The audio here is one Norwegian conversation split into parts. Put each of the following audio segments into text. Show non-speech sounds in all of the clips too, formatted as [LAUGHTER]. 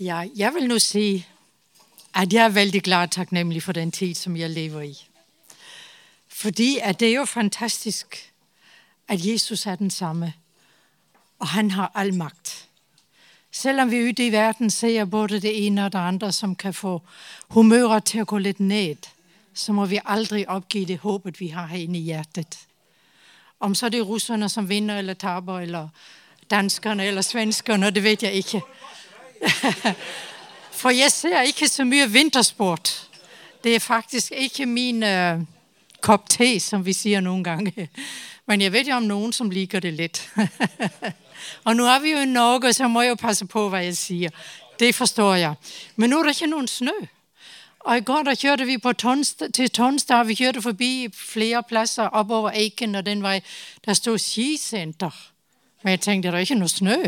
Ja, jeg vil nå sige, at jeg er veldig glad og takknemlig for den tid, som jeg lever i. Fordi at det er jo fantastisk, at Jesus er den samme, og han har al magt. Selvom vi ute i verden ser både det ene og det andre, som kan få humøret til å gå litt ned, så må vi aldri oppgi det håpet vi har her inne i hjertet. Om så det er russerne, som vinner eller taber, eller danskerne eller svenskerne, det vet jeg ikke. [LAUGHS] For jeg ser ikke så mye vintersport. Det er faktisk ikke min uh, kop te, som vi sier noen gange. [LAUGHS] Men jeg vet jo om noen som liker det litt. [LAUGHS] og nå er vi jo i Norge, så må jeg jo passe på, hva jeg sier. Det forstår jeg. Men nå er det ikke noen snø. Og i går da kjørte vi Tonstad, til Tonstad, vi kjørte forbi flere plasser oppover Eiken, og den vei der stod skisenter. Men jeg tenkte det er ikke noe snø.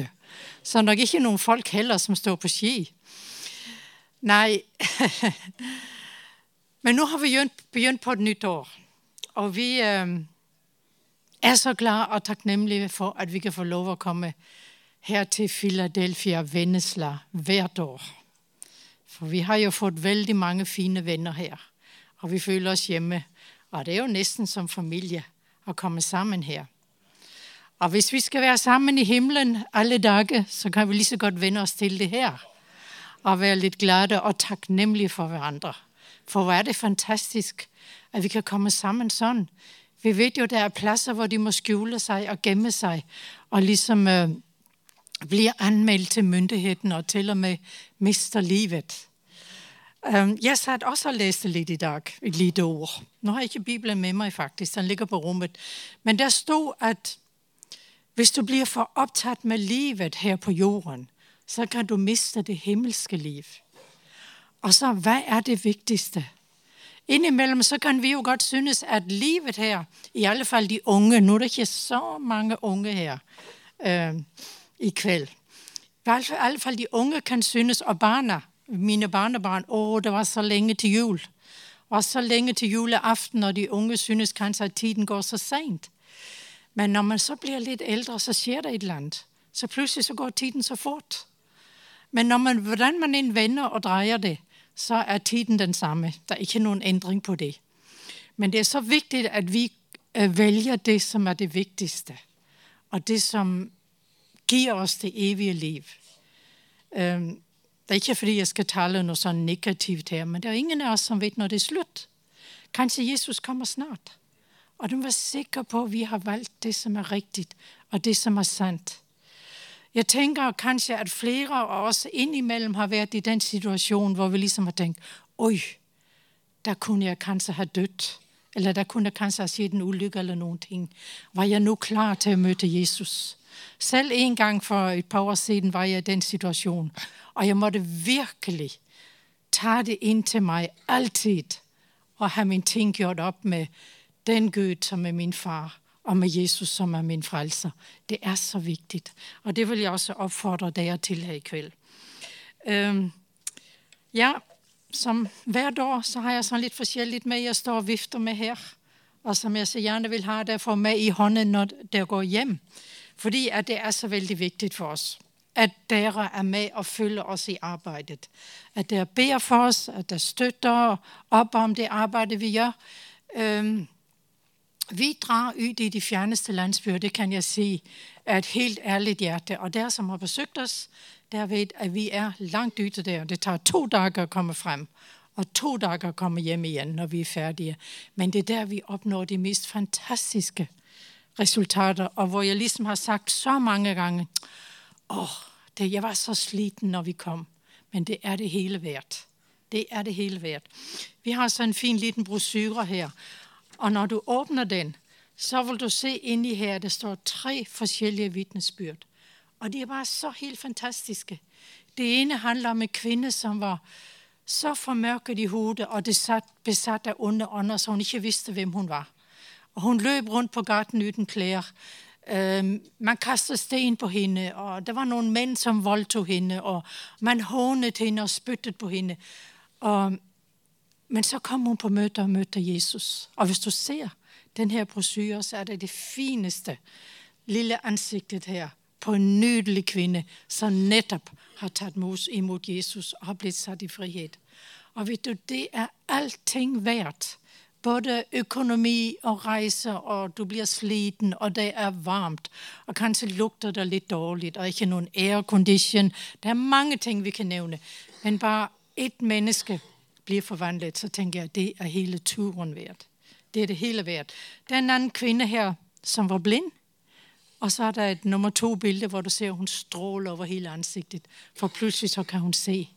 Så det er nok ikke noen folk heller, som står på ski. Nei. [LAUGHS] men nå har vi begynt på et nytt år. Og vi øh, er så glad og takknemlige for, at vi kan få lov å komme her til Philadelphia Vennesla hvert år. For vi har jo fått veldig mange fine venner her, og vi føler oss hjemme. Og det er jo nesten som familie å komme sammen her. Og hvis vi skal være sammen i himmelen alle dager, så kan vi lige så godt vende os til det her. Og være lidt glade og taknemmelige for hverandre. For hvor er det fantastisk, at vi kan komme sammen sådan. Vi ved jo, der er pladser, hvor de må skjule sig og gemme sig. Og ligesom øh, bliver anmeldt til myndigheden og til og med mister livet. Jeg satt også og læste lidt i dag, et lite ord. Nu har jeg ikke Bibelen med mig faktisk, den ligger på rummet. Men der stod, at hvis du blir for opptatt med livet her på jorden, så kan du miste det himmelske liv. Og så, hva er det viktigste? Innimellom så kan vi jo godt synes, at livet her, i alle fall de unge, Nå er det ikke så mange unge her øh, i kveld, i alle fall de unge kan synes, og barna, mine barnebarn, åh, det var så lenge til jul. Og så lenge til juleaften, og de unge synes kanskje, at tiden går så sent. Men når man så blir litt eldre, så skjer det et eller annet. Så plutselig så går tiden så fort. Men man, hvordan man end vender og drejer det, så er tiden den samme. Der er ikke noen ændring på det. Men det er så viktig at vi velger det, som er det viktigste, Og det, som gir oss det evige liv. Det er ikke, fordi jeg skal tale noe sånn negativt her, men det er ingen av oss som vet når det er slutt. Kanskje Jesus kommer snart. Og du må være sikker på, at vi har valgt det, som er riktig, og det, som er sant. Jeg tenker kanskje, at flere av oss innimellom har vært i den situasjonen hvor vi liksom har tænkt, Oi, der kunne jeg kanskje ha dødd. eller der kunne kanskje ha skjedd en ulykke eller noen ting. Var jeg nå klar til å møte Jesus? Selv en gang for et par år siden var jeg i den situasjonen. og jeg måtte virkelig ta det inn til meg alltid og ha min ting gjort opp med den Gud, som er min far, og med Jesus, som er min frelser. Det er så viktig. Og det vil jeg også oppfordre dere til her i kveld. Ja, som hvert år, så har jeg sånn litt forskjellig med, jeg står og vifter med her. Og som jeg så gjerne vil have derfor med i hånden, når dere går hjem. Fordi at det er så veldig viktig for oss at dere er med og følger oss i arbeidet. At dere beder for oss, at dere støtter opp om det arbeidet vi gjør. Øhm, vi drar ut i de fjerneste landsbyer, det kan jeg si af et helt ærligt hjerte. Og der, som har besøgt os, der ved, at vi er langt ute der. Det tager to dager at komme frem, og to dager at komme hjem igjen når vi er ferdige. Men det er der, vi oppnår de mest fantastiske resultater, og hvor jeg liksom har sagt så mange gange, åh, det, jeg var så sliten, når vi kom, men det er det hele verdt. Det er det hele verdt. Vi har så en fin liten brochure her, og når du åpner den, så vil du se inni her, det står tre forskjellige vitnesbyrd. Og de er bare så helt fantastiske. Det ene handler om en kvinne som var så formørket i hodet og det av onde ånder, så hun ikke visste hvem hun var. Og hun løp rundt på gaten uten klær. Man kastet sten på henne, og det var noen menn som voldtog henne. og man hånet henne og spyttet på henne. Og men så kom hun på møter og møtte Jesus. Og hvis du ser denne brosjyren, så er det det fineste lille ansiktet her på en nydelig kvinne som nettopp har tatt imot Jesus og har blitt satt i frihet. Og vet du, det er allting verdt. Både økonomi og reise, og du blir sliten, og det er varmt. Og kanskje lukter det litt dårlig, og ikke noen aircondition. Det er mange ting vi kan nevne. Men bare ett menneske blir forvandlet, så tenker jeg det er hele turen verdt. Det er det hele verdt. Det er en annen kvinne her som var blind. Og så er det et nummer to-bilde hvor du ser hun stråler over hele ansiktet. For plutselig så kan hun se.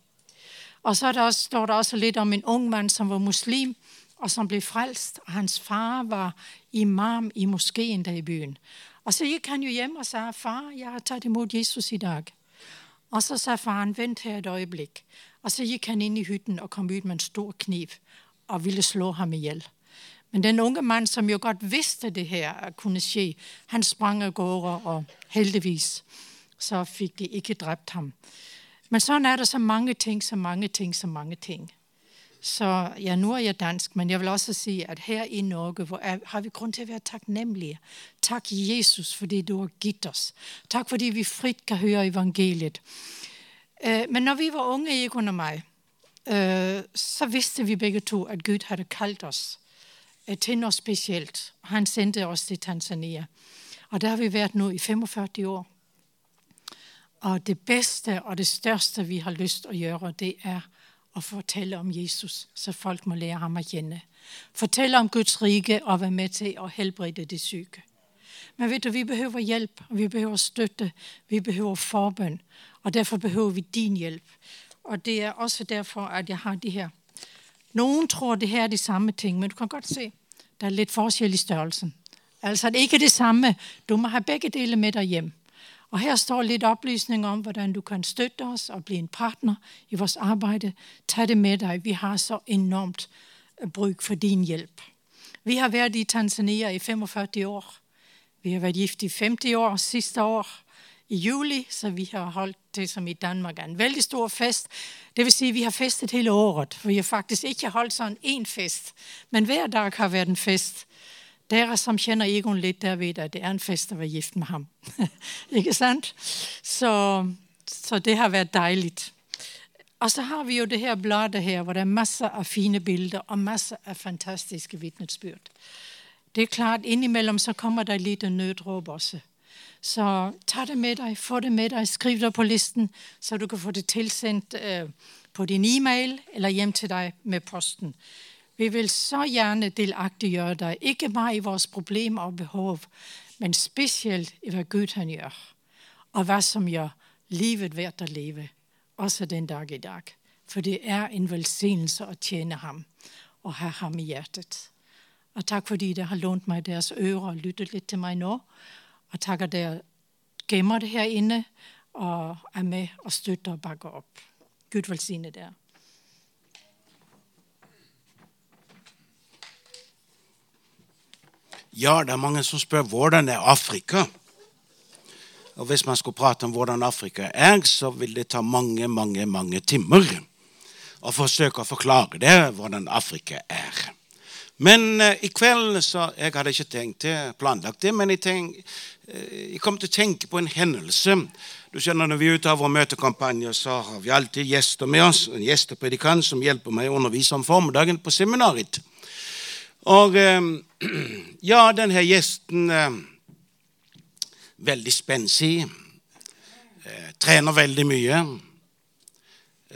Og så der, står det også litt om en ung mann som var muslim, og som ble frelst. Og hans far var imam i moskeen der i byen. Og så gikk han jo hjem og sa, 'Far, jeg har tatt imot Jesus i dag.' Og så sa faren, 'Vent her et øyeblikk.' Og så gikk han inn i hytten og kom ut med en stor kniv og ville slå ham i hjel. Men den unge mann som jo godt visste det her kunne skje, han sprang av gårde, og heldigvis så fikk de ikke drept ham. Men sånn er det så mange ting, så mange ting, så mange ting. Så ja, nå er jeg dansk, men jeg vil også si at her i Norge er, har vi grunn til å være takknemlige. Takk, Jesus, fordi du har gitt oss. Takk fordi vi fritt kan høre evangeliet. Eh, men når vi var unge, Egon og meg, eh, så visste vi begge to at Gud hadde kalt oss eh, til noe spesielt. Han sendte oss til Tanzania. Og der har vi vært nå i 45 år. Og det beste og det største vi har lyst til å gjøre, det er å fortelle om Jesus, så folk må lære ham å kjenne. Fortelle om Guds rike og være med til å helbrede de syke. Men vet du, vi behøver hjelp, og vi behøver støtte, vi behøver forbønn. Og derfor behøver vi din hjelp. Og det er også derfor at jeg har de her. Noen tror det her er de samme ting, men du kan godt se det er litt forskjell i størrelsen. Altså det er ikke det samme. Du må ha begge deler med deg hjem. Og Her står litt opplysning om hvordan du kan støtte oss og bli en partner i vårt arbeid. Ta det med deg. Vi har så enormt bruk for din hjelp. Vi har vært i Tanzania i 45 år. Vi har vært gift i 50 år siste år i juli, så vi har holdt det som i Danmark er en veldig stor fest. Det vil si vi har festet hele året, vi har faktisk ikke holdt sånn én fest. Men hver dag har vært en fest. Dere som kjenner Egon litt, der vet at det er en fest å være gift med ham. [LAUGHS] ikke sant? Så, så, det har vært deilig. Og så har vi jo det her bladet her, hvor det er masse av fine bilder og masse av fantastiske vitnesbyrd. Det er klart, Innimellom så kommer det litt nødrop også. Så ta det med deg, få det med deg, skriv det på listen, så du kan få det tilsendt eh, på din e-mail eller hjem til deg med posten. Vi vil så gjerne delaktiggjøre deg, ikke bare i våre problemer og behov, men spesielt i hva Gud han gjør, og hva som gjør livet verdt å leve, også den dag i dag. For det er en velsignelse å tjene ham og ha ham i hjertet. Og takk fordi dere har lånt meg deres ører og lyttet litt til meg nå. Og takk at dere gemmer det her inne og er med og støtter og bakker opp. Gud velsigne dere. Ja, det er mange som spør hvordan er Afrika. Og Hvis man skulle prate om hvordan Afrika er, så vil det ta mange, mange, mange timer å forsøke å forklare det, hvordan Afrika er. Men eh, i kveld så Jeg hadde ikke tenkt det, planlagt det, men jeg, tenk, eh, jeg kom til å tenke på en hendelse. Du skjønner, Når vi er ute av vår møtekampanje, så har vi alltid gjester med oss. En gjestepredikant som hjelper meg å undervise om formiddagen på seminaret. Og uh, [CLEARS THROAT] ja, denne gjesten Veldig spenstig. trener veldig mye.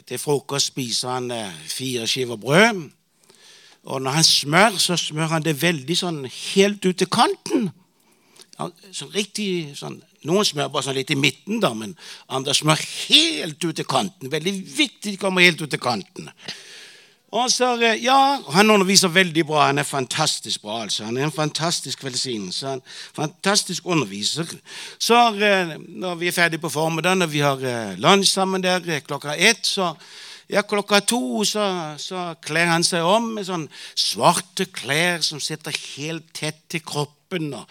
Til frokost spiser han fire skiver brød. Og når han smør, så smør han det veldig sånn helt ut til kanten. Sånn riktig sånn, Noen smør bare sånn litt i midten, da, men andre smør helt ut til kanten. Veldig viktig de kommer helt ut til kanten. Og så, eh, ja, Han underviser veldig bra. Han er fantastisk bra. altså. Han er en fantastisk velsignelse. En fantastisk underviser. Så eh, når vi er ferdige på formiddagen og vi har eh, lunsj sammen der klokka ett, så ja, klokka to så, så kler han seg om med sånn svarte klær som sitter helt tett til kroppen. Og,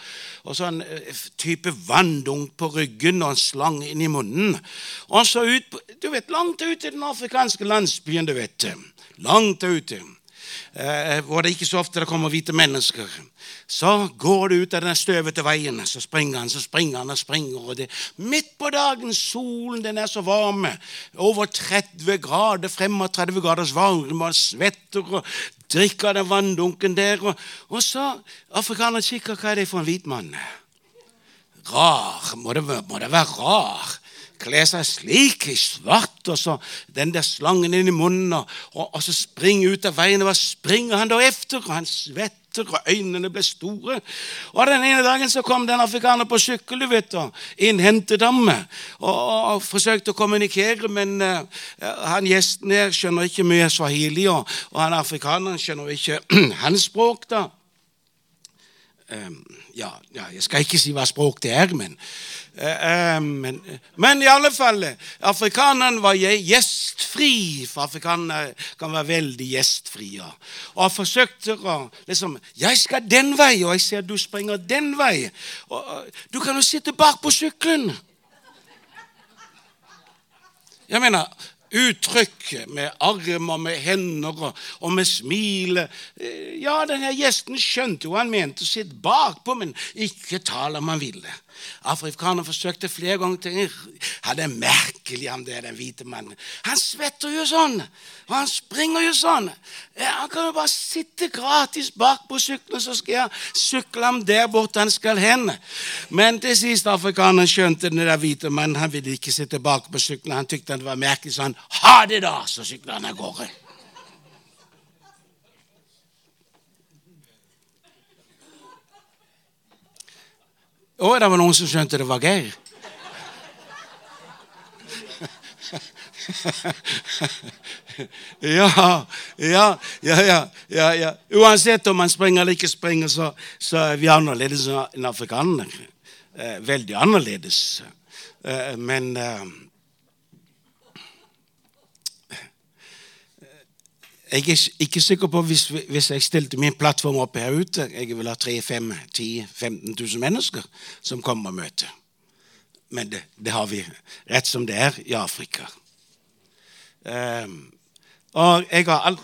og sånn uh, type vanndunk på ryggen og en slang inn i munnen. Og så ut, du vet, langt ut i den afrikanske landsbyen. du vet, Langt ute. Eh, hvor det ikke så ofte det kommer hvite mennesker. Så går det ut av den støvete veien, så springer han, så springer han og springer. og det Midt på dagen, solen den er så varm, over 30 grader, 35 graders varme, og svetter og drikker den vanndunken der. Og, og så afrikaneren kikker, hva er det for en hvit mann? Rar. Må det, må det være rar? Kle seg slik i svart, og så den der slangen inn i munnen, og, og, og så springer ut av veien. Hva springer han da efter? Og han svetter, og øynene ble store. Og Den ene dagen så kom den en afrikaner på sykkel du vet, og innhentet ham og, og, forsøkte å kommunikere, men uh, han gjesten her skjønner ikke mye swahili, og, og han afrikaneren skjønner ikke [CLEARS THROAT] hans språk. da. Um, ja, ja, jeg skal ikke si hva språk det er, men Eh, men, men, i alle fall, afrikaneren var gjestfri, for afrikanere kan være veldig gjestfrie. Og han forsøkte å liksom 'Jeg skal den vei, og jeg ser du springer den vei.' Og, 'Du kan jo sitte bak på sykkelen.' Jeg mener, uttrykk med armer, med hender og, med smil. Eh, ja, denne gjesten skjønte jo han mente å sitte bakpå, men ikke tal om han ville. Afrikanerne forsøkte flere ganger til ja, Det er merkelig om det er den hvite mannen. Han svetter jo sånn, og han springer jo sånn. Han kan jo bare sitte gratis bak på sykkelen, så skal jeg sykle ham der borte han skal hen. Men til sist afrikaneren skjønte den der hvite mannen. Han ville ikke sitte bak på sykkelen. Han tykte det var merkelig, så han ha det, da! Så sykla han av gårde. Å, det var noen som skjønte det var Geir. ja, ja, ja, ja, ja, Uansett om man springer eller ikke springer, så, er vi annerledes enn afrikanere. Eh, veldig annerledes. Eh, men Jeg er ikke sikker på hvis, hvis jeg stilte min plattform opp her ute Jeg vil ha 3 5 10 15 000 mennesker som kommer og møter. Men det, det, har vi rett som det er i Afrika. Um, og jeg har all...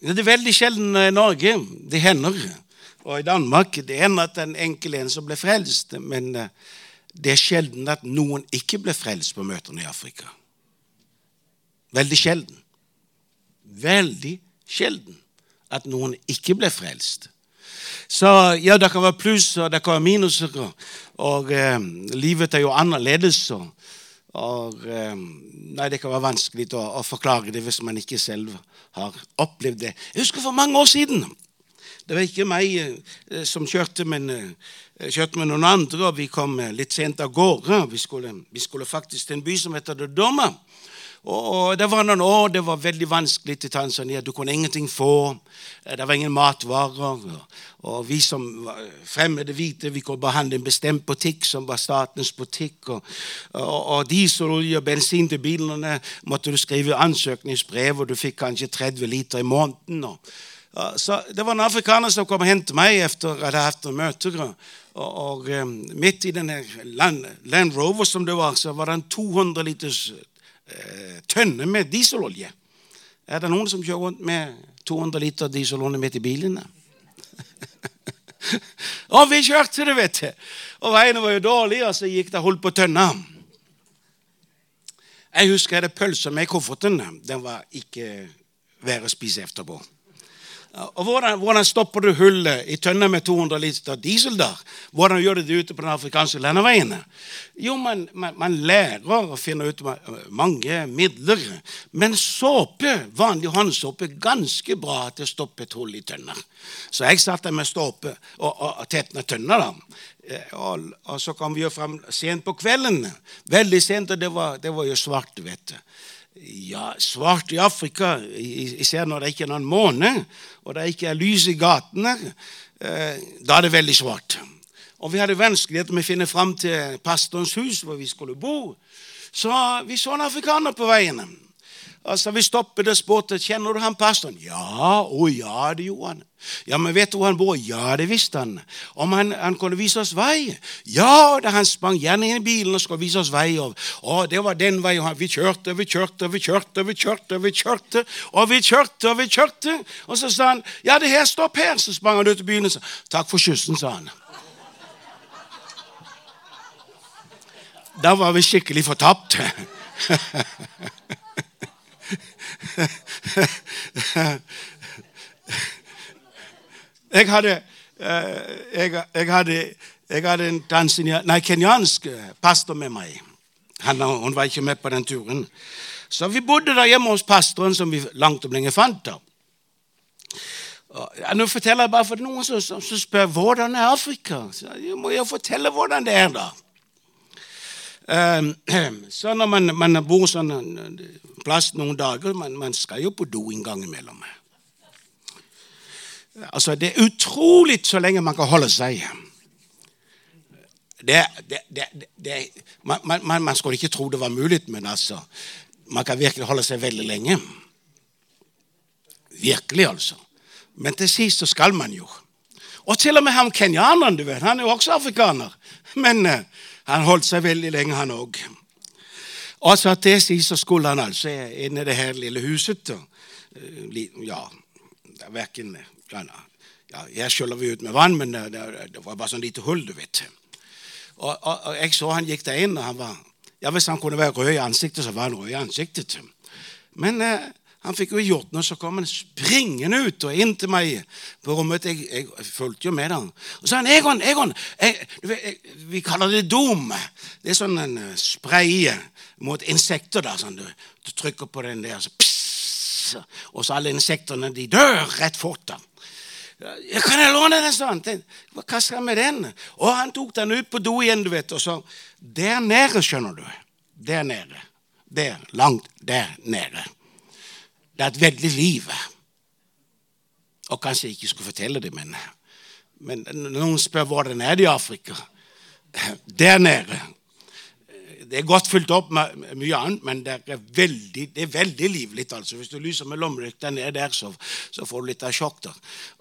Det er veldig sjelden i Norge. Det hender. Og i Danmark det hender at en enkel en som ble frelst. Men eh, det er sjelden at noen ikke ble frelst på møtene i Afrika. Veldig sjelden veldig sjelden at noen ikke ble frelst. Så ja, det kan være pluss og det kan være minuser. Og eh, livet er jo annerledes. Og, og eh, nei, det kan være vanskelig å, å, forklare det hvis man ikke selv har opplevd det. Jeg husker for mange år siden. Det var ikke meg eh, som kjørte, men eh, kjørte med noen andre. og Vi kom litt sent av gårde. Vi skulle, vi skulle faktisk til en by som heter Dodoma. Og Det var noen år det var veldig vanskelig til Tanzania. Du kunne ingenting få. Det var ingen matvarer. Og vi som fremmede hvite vi kunne behandle en bestemt butikk, som var statens butikk. Og, og, og dieselolje og bensin til bilene måtte du skrive ansøkningsbrev, og du fikk kanskje 30 liter i måneden. Og, så Det var en afrikaner som kom og hentet meg etter at jeg hadde hatt noen møter. Og, og, midt i denne Land, Land Rover som det var, så var det en 200 liters Eh, tønne med dieselolje. Er det noen som kjører rundt med 200 liter dieselolje midt i bilene? [LAUGHS] og vi kjørte det, vet du. Og veiene var jo dårlige, og så gikk det holdt på tønna. Jeg husker jeg hadde pølser med i kofferten. Den var ikke verre å spise etterpå. Og hvordan, hvordan, stopper du hullet i tønner med 200 liter diesel der? Hvordan gjør du det ute på den afrikanske landeveiene? Jo, man, man, man, lærer å finne ut mange midler. Men såpe, vanlig håndsåpe, ganske bra til å stoppe et hull i tønner. Så jeg satt der med ståpe og, og, og tetna tønner. da. Eh, og, og, så kom vi jo fram sent på kvelden. Veldig sent, og det var, det var jo svart, vet du. Ja, svart i Afrika, især når det ikke er noen måne, og det ikke er lys i gatene, eh, da er det veldig svart. Og vi hadde vanskeligheter med å finne fram til pastorens hus, hvor vi skulle bo. Så vi så en afrikaner på veien. Altså, Vi stoppet og spurte kjenner du han pastoren. Ja, å ja, det gjorde han. Ja, men vet du hvor han bor? Ja, det visste han. Om han, han kunne vise oss vei? Ja, da han sprang gjerne inn i bilen og skulle vise oss vei. Og, å, det var den veien. Vi kjørte, vi kjørte, vi kjørte, vi kjørte, vi kjørte, og vi kjørte, og vi kjørte. Og så sa han ja, det her, stopp her. Så sprang han ut i bilen og sa takk for kyssen, sa han. Da var vi skikkelig fortapt. [LAUGHS] hadde, jeg, jeg hadde, jeg hadde en tanzania, nei, kenyansk pastor med meg. Han, hun var ikke med på den turen. Så vi bodde der hjemme hos pastoren, som vi langt om lenge fant. da. Nå forteller jeg bare for noen som, som spør hvordan er Afrika. Så jeg må jo fortelle hvordan det er, da. [CLEARS THROAT] Så når man, man bor sånn plass noen dager man, man skal jo på do en gang imellom. Altså, Det er utrolig så lenge man kan holde seg. Det, det, det, man, man, man, skulle ikke tro det var mulig, men altså, man kan virkelig holde seg veldig lenge. Virkelig, altså. Men til sist så skal man jo. Og til og med han kenyaneren, du vet, han er jo også afrikaner. Men uh, han holdt seg veldig lenge, han òg. Og så til sist så skulle han altså inn i det her lille huset. Uh, ja, verken ja, Her skjøller vi ut med vann, men det, det var bare sånn lite hull, du vet. Og, og, og, jeg så han gikk der inn, og han var ja, Hvis han kunne være rød i ansiktet, så var han rød i ansiktet. Men eh, han fikk jo gjort noe, så kom han springende ut og inn til meg på rommet. Jeg, jeg fulgte jo med han. Og så sa han Egon, Egon jeg, jeg, Vi kaller det dom. Det er sånn en eh, spray mot insekter. da, sånn, du, du, trykker på den der, så pss, og så alle insektene de dør rett fort. da. Ja, 'Kan jeg låne den?' sånn? Hva skal jeg med den? Og han tok den ut på do igjen, du vet. Og så Der nede, skjønner du. Der nede. Der. Langt der nede. Det er et veldig liv. Og kanskje jeg ikke skulle fortelle det, men, men noen spør hvor den er i Afrika. Der nede det er godt fulgt opp med mye annet, men det er veldig, det er veldig livlig. altså. Hvis du lyser med lommelykta ned der, så, så, får du litt av sjokk. der.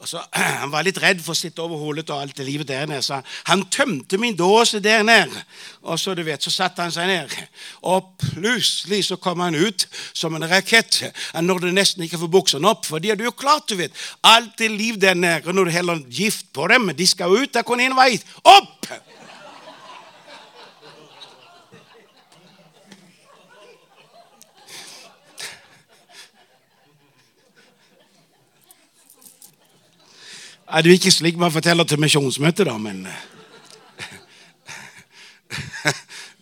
Så, [CLEARS THROAT] han var litt redd for å sitte over hullet og alt det livet der nede. Så han tømte min dåse der nede. Og så du vet, så satte han seg ned. Og plutselig så kom han ut som en rakett. Han nådde nesten ikke få buksene opp. For de hadde jo klart, du vet, alt det liv der nede. Og når du heller gift på dem, de skal ut der kunne vei. Opp! Ja, det er ikke slik man forteller til misjonsmøtet, da, men [LAUGHS]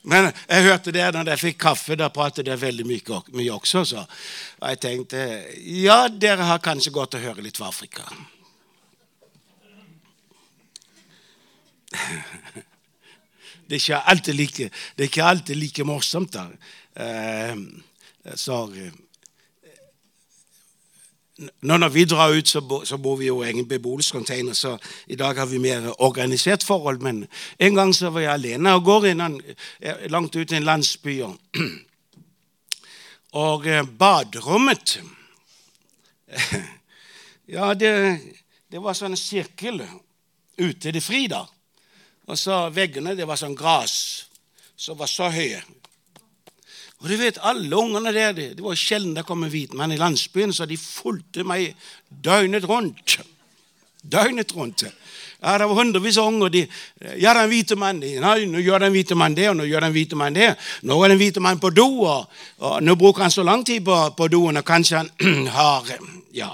Men jeg hørte det når jeg fikk kaffe. Da pratet jeg veldig mye, mye også. Så. Og jeg tenkte ja, dere har kanskje godt å høre litt fra Afrika. [LAUGHS] Det er ikke alltid like, det er ikke alltid like morsomt. da. Uh, så når vi drar ut, så, bo, så bor vi jo i egen beboelsescontainer, så i dag har vi mer organisert forhold. Men en gang så var jeg alene og går innan, langt ut i en landsby. Og [CLEARS THROAT] og baderommet [LAUGHS] Ja, det, det var sånn sirkel ute i det fri, da. Og så veggene, det var sånn gras som var så høye. Og du vet, Alle ungene der Det, var sjelden det kom en hvit mann i landsbyen, så de fulgte meg døgnet rundt. Døgnet rundt. Ja, Det var hundrevis av unger. De, ja, den hvite mann, Nei, nå gjør den hvite mann det, og nå gjør den hvite mann det. Nå er den hvite mann på do, og, og nå bruker han så lang tid på, på doen, og kanskje han [CLEARS THROAT] har ja,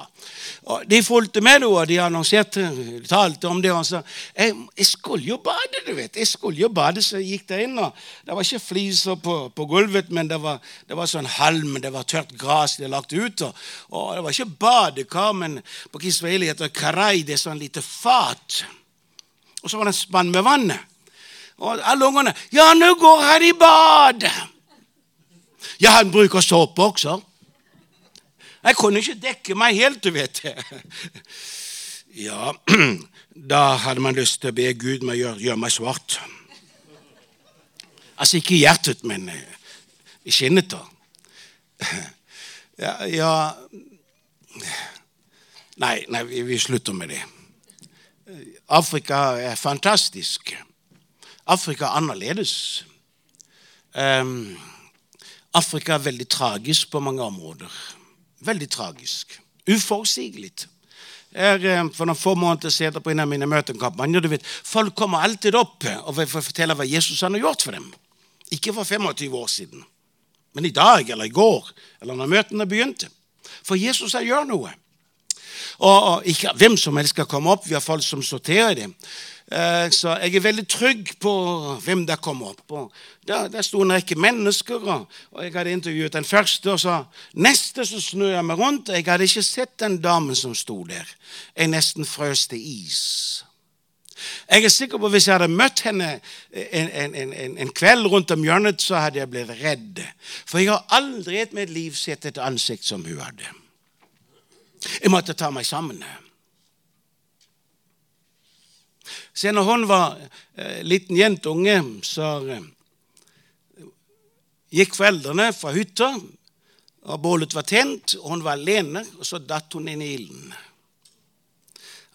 og De fulgte med, og de annonserte, talte om det. og sa jeg, jeg, skulle jo bade, du vet. Jeg skulle jo bade, Så jeg gikk der inn. og Det var ikke fliser på, på gulvet, men det var, det var, sånn halm, det var tørt gress de lagt ut. Og, og, Det var ikke badekar, men på kiswahili heter det karai. Det er sånn lite fat. Og så var det en spann med vann. Og alle ungene 'Ja, nå går han i bad!' Ja, han bruker såpe også. Jeg kunne ikke dekke meg helt, du vet. [LAUGHS] Ja, [CLEARS THROAT] da hadde man lyst til å be Gud om å gjøre, gjøre meg svart. Altså ikke i hjertet, men i skinnet. da. [LAUGHS] Ja, ja Nei, nei vi slutter med det. Afrika er fantastisk. Afrika er annerledes. Um, Afrika er veldig tragisk på mange områder. Veldig tragisk. Uforutsigelig. Jeg, for noen få måneder siden på en av mine møtekampanjer du vet, Folk kommer alltid opp og vil fortelle hva Jesus har gjort for dem. Ikke for 25 år siden, men i dag eller i går, eller når møtene begynte. For Jesus har gjør noe. Og, ikke hvem som helst skal komme opp. Vi har folk som sorterer dem. Eh, så jeg er veldig trygg på hvem der kommer opp. Og der, der sto en rekke mennesker, og jeg hadde intervjuet den første. Og så neste så snur jeg meg rundt, og jeg hadde ikke sett den damen som sto der. Jeg nesten frøs til is. Jeg er sikker på at Hvis jeg hadde møtt henne en, en, en, en, kveld rundt om hjørnet, så hadde jeg blitt redd. For jeg har aldri i mitt liv sett et ansikt som hun hadde. Jeg måtte ta meg sammen. Se, når hun var eh, liten jentunge, så eh, gikk foreldrene fra hytta, og bålet var tent, og hun var alene, og så datt hun inn i ilden.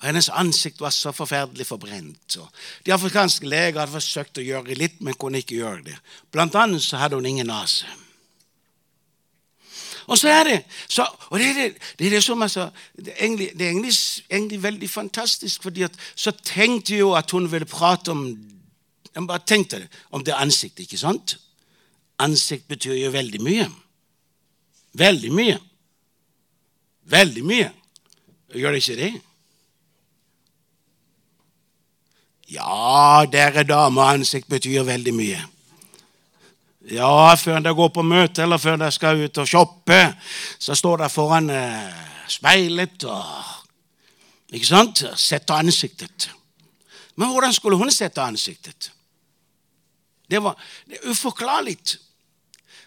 Og Hennes ansikt var så forferdelig forbrent. De afrikanske leger hadde forsøkt å gjøre litt, men kunne ikke gjøre det. Blant annet så hadde hun ingen nese. Og så er det så, og det er det, det, er som altså, det er, egentlig, det er egentlig, egentlig, veldig fantastisk, fordi at, så tenkte jeg jo at hun ville prate om Jeg bare tenkte det, om det ansiktet, ikke sant? Ansikt betyr jo veldig mye. Veldig mye. Veldig mye. Gjør det ikke det? Ja, dere damer, ansikt betyr veldig mye. Ja, før de går på møte eller før de skal ut og shoppe, så står de foran eh, speilet og Ikke sant? Setter ansiktet. Men hvordan skulle hun sette ansiktet? Det var det uforklarlig.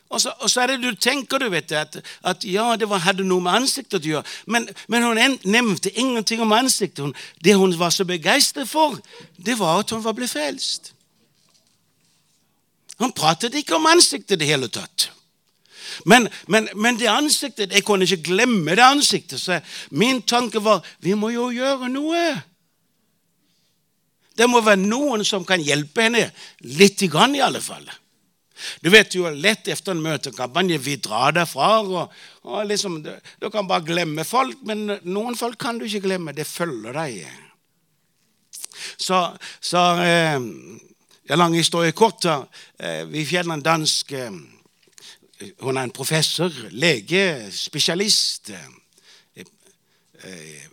Og så, og så, er det du tenker, du vet, at, at ja, det var, hadde noe med ansiktet å gjøre. Men, men hun nevnte ingenting om ansiktet. Hun, det hun var så begeistret for, det var at hun var blitt frelst. Han pratet ikke om ansiktet i det hele tatt. Men, men, men, det ansiktet Jeg kunne ikke glemme det ansiktet. Så min tanke var vi må jo gjøre noe. Det må være noen som kan hjelpe henne. Litt grann, i alle fall. Du vet jo lett etter en møtekampanje vi drar derfra. og, og liksom, du, du, kan bare glemme folk, men noen folk kan du ikke glemme. Det følger deg. Så, så eh, ja, lang historie kort. Eh, vi fjerner en dansk eh, Hun er en professor, lege, spesialist eh,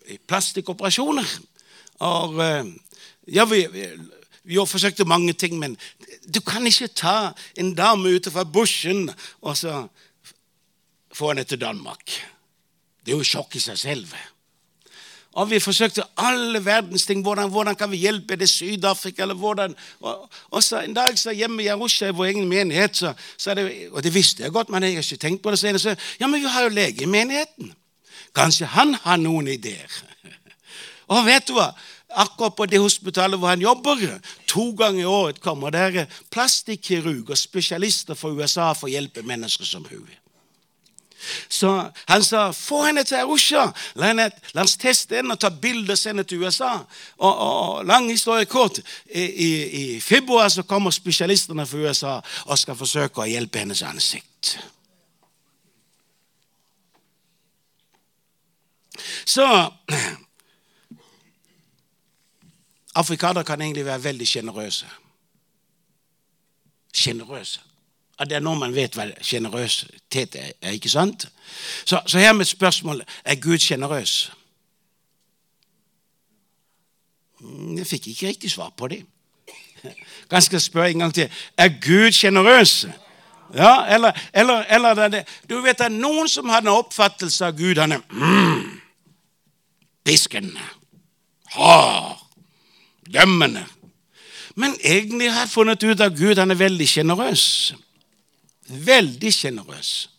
i plastikkoperasjoner. Og ja, vi, vi har forsøkt mange ting, men du kan ikke ta en dame ut fra bushen og så få henne til Danmark. Det er jo sjokk i seg selv. Og vi forsøkte alle verdens ting. Hvordan, hvordan kan vi hjelpe? det Syd-Afrika? eller hvordan? Og, og, så En dag så hjemme i Arusha, i vår egen menighet, så, så det, og det visste jeg godt, men jeg har ikke tenkt på det senere, så ja, men vi har jo lege i menigheten. Kanskje han har noen ideer? [LAUGHS] Og vet du hva? Akkurat på det hospitalet hvor han jobber, to ganger i året kommer der plastikkirurger, spesialister fra USA, for å hjelpe mennesker som hun. Så han sa få henne til Arusha. La, henne, la oss teste henne og ta bilder og sende til USA. Og, og, Lang historie kort. I, i, I, februar så kommer spesialistene fra USA og skal forsøke å hjelpe hennes ansikt. Så Afrikanere kan egentlig være veldig sjenerøse. Sjenerøse at det er når man vet hva sjenerøsitet er. ikke sant? Så, så her med spørsmål er Gud sjenerøs. Mm, jeg fikk ikke riktig svar på det. Ganske spørre en gang til. Er Gud sjenerøs? Ja, eller, eller, eller det, Du vet det er noen som har en oppfattelse av Gud. Han er mm, pisken, hard, dømmende. Men egentlig har jeg funnet ut at Gud han er veldig sjenerøs veldig sjenerøs.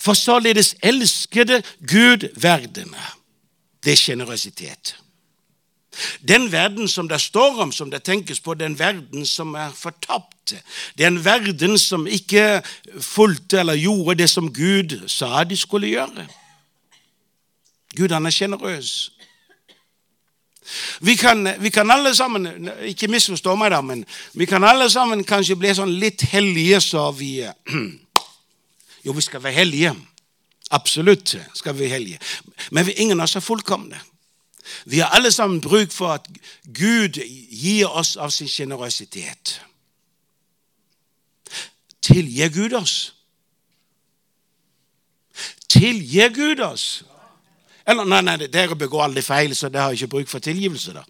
For således elskede Gud verdene. Det er sjenerøsitet. Den verden som det står om, som det tenkes på, den verden som er fortapt. Det er en verden som ikke fulgte eller gjorde det som Gud sa de skulle gjøre. Gud han er sjenerøs. Vi kan, vi kan, alle sammen Ikke misforstå meg, da, men vi kan alle sammen kanskje bli sånn litt hellige, så vi [CLEARS THROAT] Jo, vi skal være hellige. Absolutt skal vi være hellige. Men vi, ingen av oss er fullkomne. Vi har alle sammen bruk for at Gud gir oss av sin sjenerøsitet. Tilgir Gud oss? Tilgir Gud oss? Eller nei, nei, dere begår aldri feil, så det har ikke bruk for tilgivelse. da.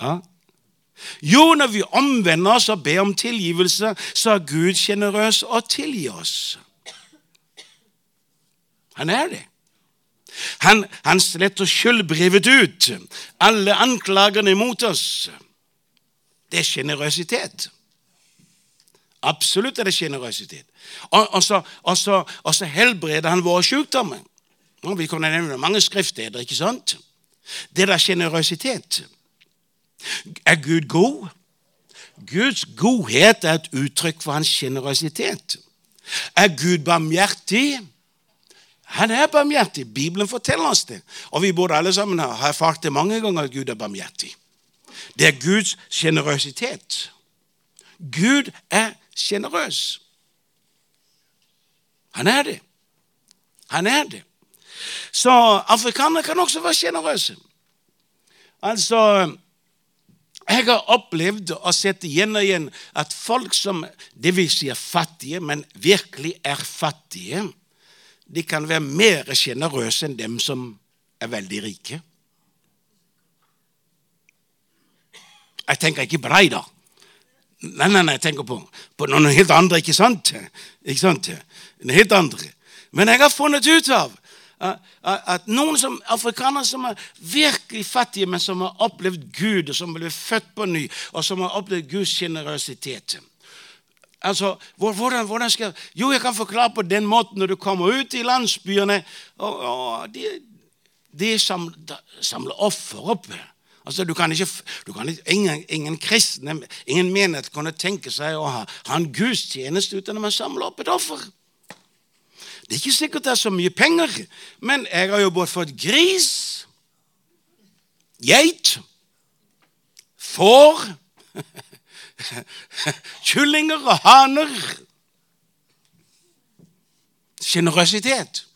Ja. Jo, når vi omvender oss og ber om tilgivelse, så er Gud sjenerøs og tilgir oss. Han er det. Han, han sletter skyldbrevet ut. Alle anklagene imot oss. Det er sjenerøsitet. Absolutt er det sjenerøsitet. Og, og, og, og så helbreder han våre sykdommer. Vi kunne nevne mange skriftsteder, ikke sant? Det er da sjenerøsitet. Er Gud god? Guds godhet er et uttrykk for hans sjenerøsitet. Er Gud barmhjertig? Han er barmhjertig. Bibelen forteller oss det. Og vi burde alle sammen ha erfart det mange ganger at Gud er barmhjertig. Det er Guds sjenerøsitet. Gud er sjenerøs. Han er det. Han er det. Så afrikanere kan også være sjenerøse. Altså Jeg har opplevd og sett igjen og igjen at folk som det vil si er fattige, men virkelig er fattige, de kan være mer sjenerøse enn dem som er veldig rike. Jeg tenker ikke på deg, da. Nei, nei, nei, jeg tenker på, på noen helt andre, ikke sant? Ikke sant? Noen helt andre. Men jeg har funnet ut av at noen som afrikanere som er virkelig fattige, men som har opplevd Gud, og som ble født på ny, og som har opplevd Guds sjenerøsitet Altså, hvordan, hvordan, skal Jo, jeg kan forklare på den måten når du kommer ut i landsbyene og, og De, de samler, samler offer opp. Altså, du kan ikke, du kan ikke ingen, ingen, kristne, ingen menighet kunne tenke seg å ha, ha en gudstjeneste uten å samle opp et offer. Det er ikke sikkert det er så mye penger, men jeg har jo både fått gris, geit, får [LAUGHS] Kyllinger og haner. Sjenerøsitet.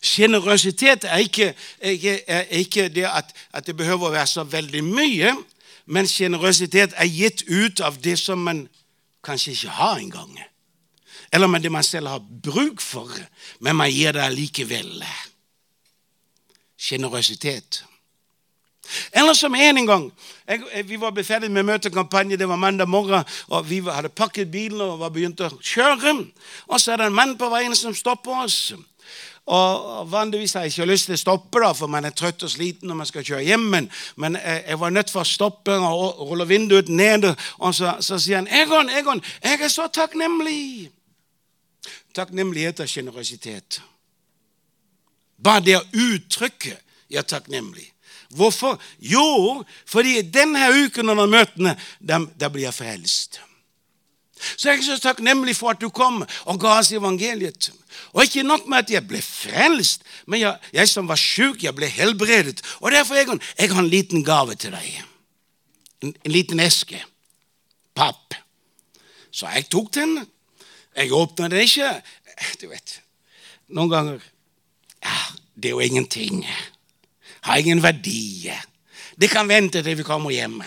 Sjenerøsitet er ikke, er ikke det at, at, det behøver å være så veldig mye, men sjenerøsitet er gitt ut av det som man kanskje ikke har engang. Eller med det man selv har bruk for, men man gir det allikevel. Sjenerøsitet. Eller som en gang jeg, Vi var ferdig med møtekampanje, det var mandag morgen, og vi hadde pakket bilen og var begynt å kjøre. Og så er det en mann på veien som stopper oss. Og Vanligvis har jeg ikke lyst til å stoppe, da, for man er trøtt og sliten når man skal kjøre hjem. Men, men jeg var nødt for å stoppe og rulle vinduet ned. Og så, så sier han, 'Egon, Egon, jeg er så takknemlig.' Takknemlighet er sjenerøsitet. Bare det å uttrykke 'jeg er takknemlig'. Hvorfor? Jo, fordi denne uken under møtene, da, blir jeg frelst. Så jeg er så takknemlig for at du kom og ga oss evangeliet. Og ikke nok med at jeg ble frelst, men jeg, jeg som var sjuk, jeg ble helbredet. Og derfor jeg, jeg har en liten gave til deg. En, en liten eske. Papp. Så jeg tok den. Jeg åpna den ikke. Du vet, noen ganger ja, Det er jo ingenting har ingen verdi. Det kan vente til vi kommer hjemme.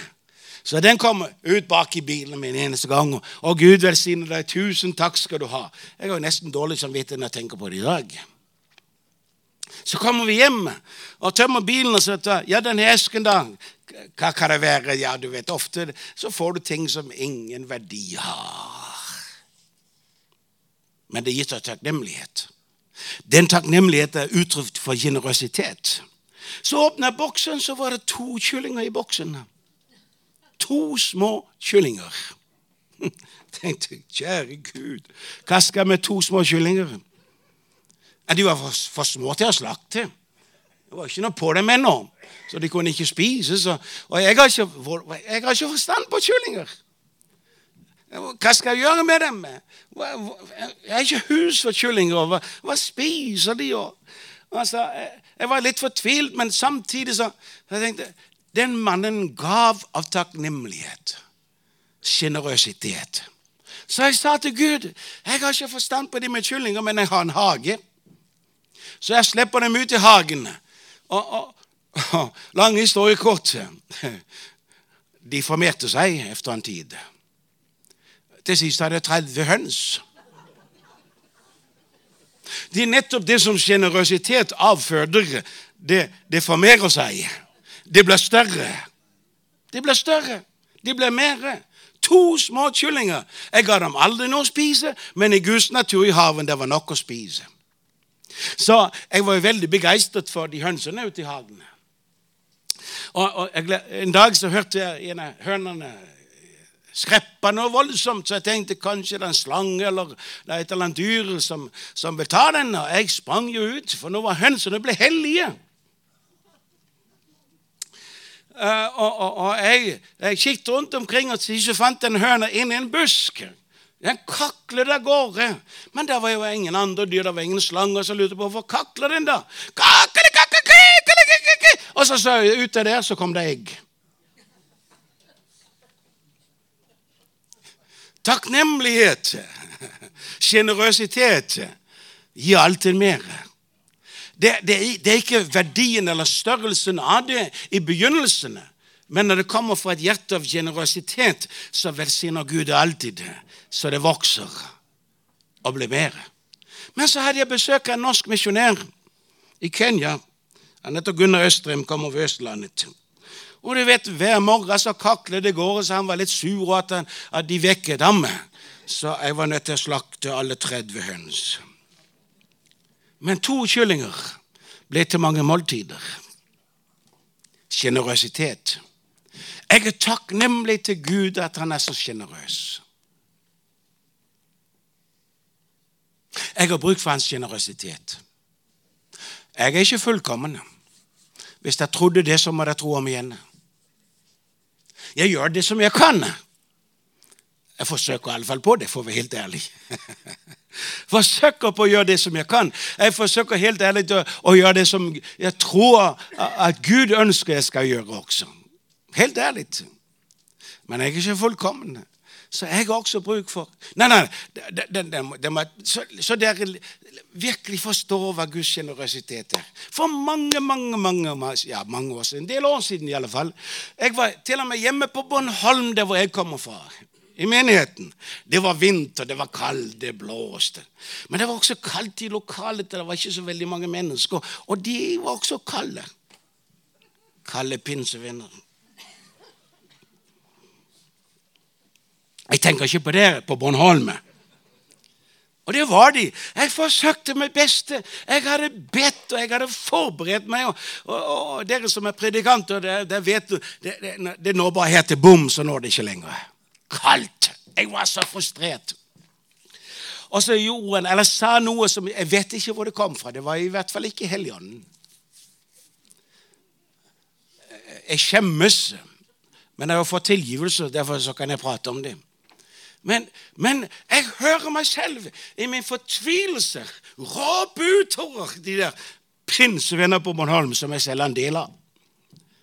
Så den kommer ut bak i bilen min eneste gang. Og Gud velsigne deg. Tusen takk skal du ha. Jeg har nesten dårlig samvittighet når jeg tenker på det i dag. Så kommer vi hjem og tømmer bilen og sier ja, den esken, da. Hva kan det være? Ja, du vet, ofte så får du ting som ingen verdi har. Men det er gitt av takknemlighet. Den takknemligheten er uttrykk for generøsitet. Så åpna jeg boksen, så var det to kyllinger i boksen. To små kyllinger. [LAUGHS] Tenkte kjære Gud, hva skal med to små kyllinger? De var for, for små til å slakte. Det var ikke noe på dem ennå, så de kunne ikke spise. Så, og jeg har, ikke, jeg har ikke forstand på kyllinger. Hva skal jeg gjøre med dem? Jeg har ikke hus for kyllinger. Hva, spiser de? Altså, jeg var litt fortvilt, men samtidig så jeg tenkte Den mannen gav av takknemlighet, sjenerøsitet. Så jeg sa til Gud jeg har ikke forstand på de med kyllinger, men jeg har en hage. Så jeg slipper dem ut i hagen. Og, og, [LAUGHS] og lang historie kort. [LAUGHS] De formerte seg etter en tid. Til sist hadde jeg 30 høns. Det er nettopp det som sjenerøsitet avføder. Det, det formerer seg. Det blir større. Det blir større. Det blir mer. To små kyllinger. Jeg ga dem aldri noe å spise, men i Guds natur i haven det var nok å spise. Så jeg var veldig begeistret for de hønsene ute i hagen. Og, og jeg, En dag så hørte jeg en av hønene skreppa noe voldsomt, så jeg tenkte kanskje det er en slange eller det er et eller annet dyr som, som vil ta den. Og jeg sprang jo ut, for nå var hønsene ble hellige. Uh, og, og, og, jeg, jeg kikket rundt omkring og så fant en høne inni en busk. Den kaklet av gårde. Men det var jo ingen andre dyr, det var ingen slanger som lurte på hvorfor kakler den da. Kakle, kakle, kakle, kakele. Og så, så ut der så kom det egg. Takknemlighet, sjenerøsitet, gir alltid mer. Det, det, det, er ikke verdien eller størrelsen av det i begynnelsen. Men når det kommer fra et hjerte av generøsitet, så velsigner Gud alltid, så det vokser og blir mer. Men så hadde jeg besøk av en norsk misjonær i Kenya. Han heter Gunnar Østrem, kommer fra Østlandet. Og du vet, Hver morgen så kaklet det gårde, så han var litt sur at, han, at de vekket ham. Så jeg var nødt til å slakte alle 30 høns. Men to kyllinger ble til mange måltider. Sjenerøsitet. Jeg er takknemlig til Gud at han er så sjenerøs. Jeg har bruk for hans sjenerøsitet. Jeg er ikke fullkommen. Hvis jeg trodde det, så må jeg tro om igjen. Jeg gjør det som jeg kan. Jeg forsøker iallfall på det, for å være helt ærlig. [LAUGHS] forsøker på å gjøre det som jeg kan. Jeg forsøker helt ærlig å, å gjøre det som jeg tror at Gud ønsker jeg skal gjøre også. Helt ærlig. Men jeg er ikke fullkommen. Så jeg har også bruk for Nei, nei, det, det, det, må, så, så dere virkelig forstår hva Guds sjenerøsitet er. For mange, mange mange, ja, mange år siden, en del år siden i alle fall, jeg var til og med hjemme på Bornholm, der hvor jeg kommer fra. I menigheten. Det var vinter, det var kaldt, det blåste. Men det var også kaldt i lokalet. Det var ikke så veldig mange mennesker. Og de var også kalde. Kalde pinsevenner. Jeg tenker ikke på det på Bornholm. Og det var de. Jeg forsøkte mitt beste. Jeg hadde bedt og jeg hadde forberedt meg. Og, og, og dere som er predikanter, det, det vet du, det, det, det når bare her til bom, så når det ikke lenger. Kaldt. Jeg var så frustrert. Og så gjorde han, eller sa noe som Jeg vet ikke hvor det kom fra. Det var i hvert fall ikke Helligånden. Jeg skjemmes, men jeg har fått tilgivelse, derfor kan jeg prate om det. Men, men, jeg hører meg selv i min fortvilelse råpe utover de der pinsevenner på Bornholm som jeg selv er en del av.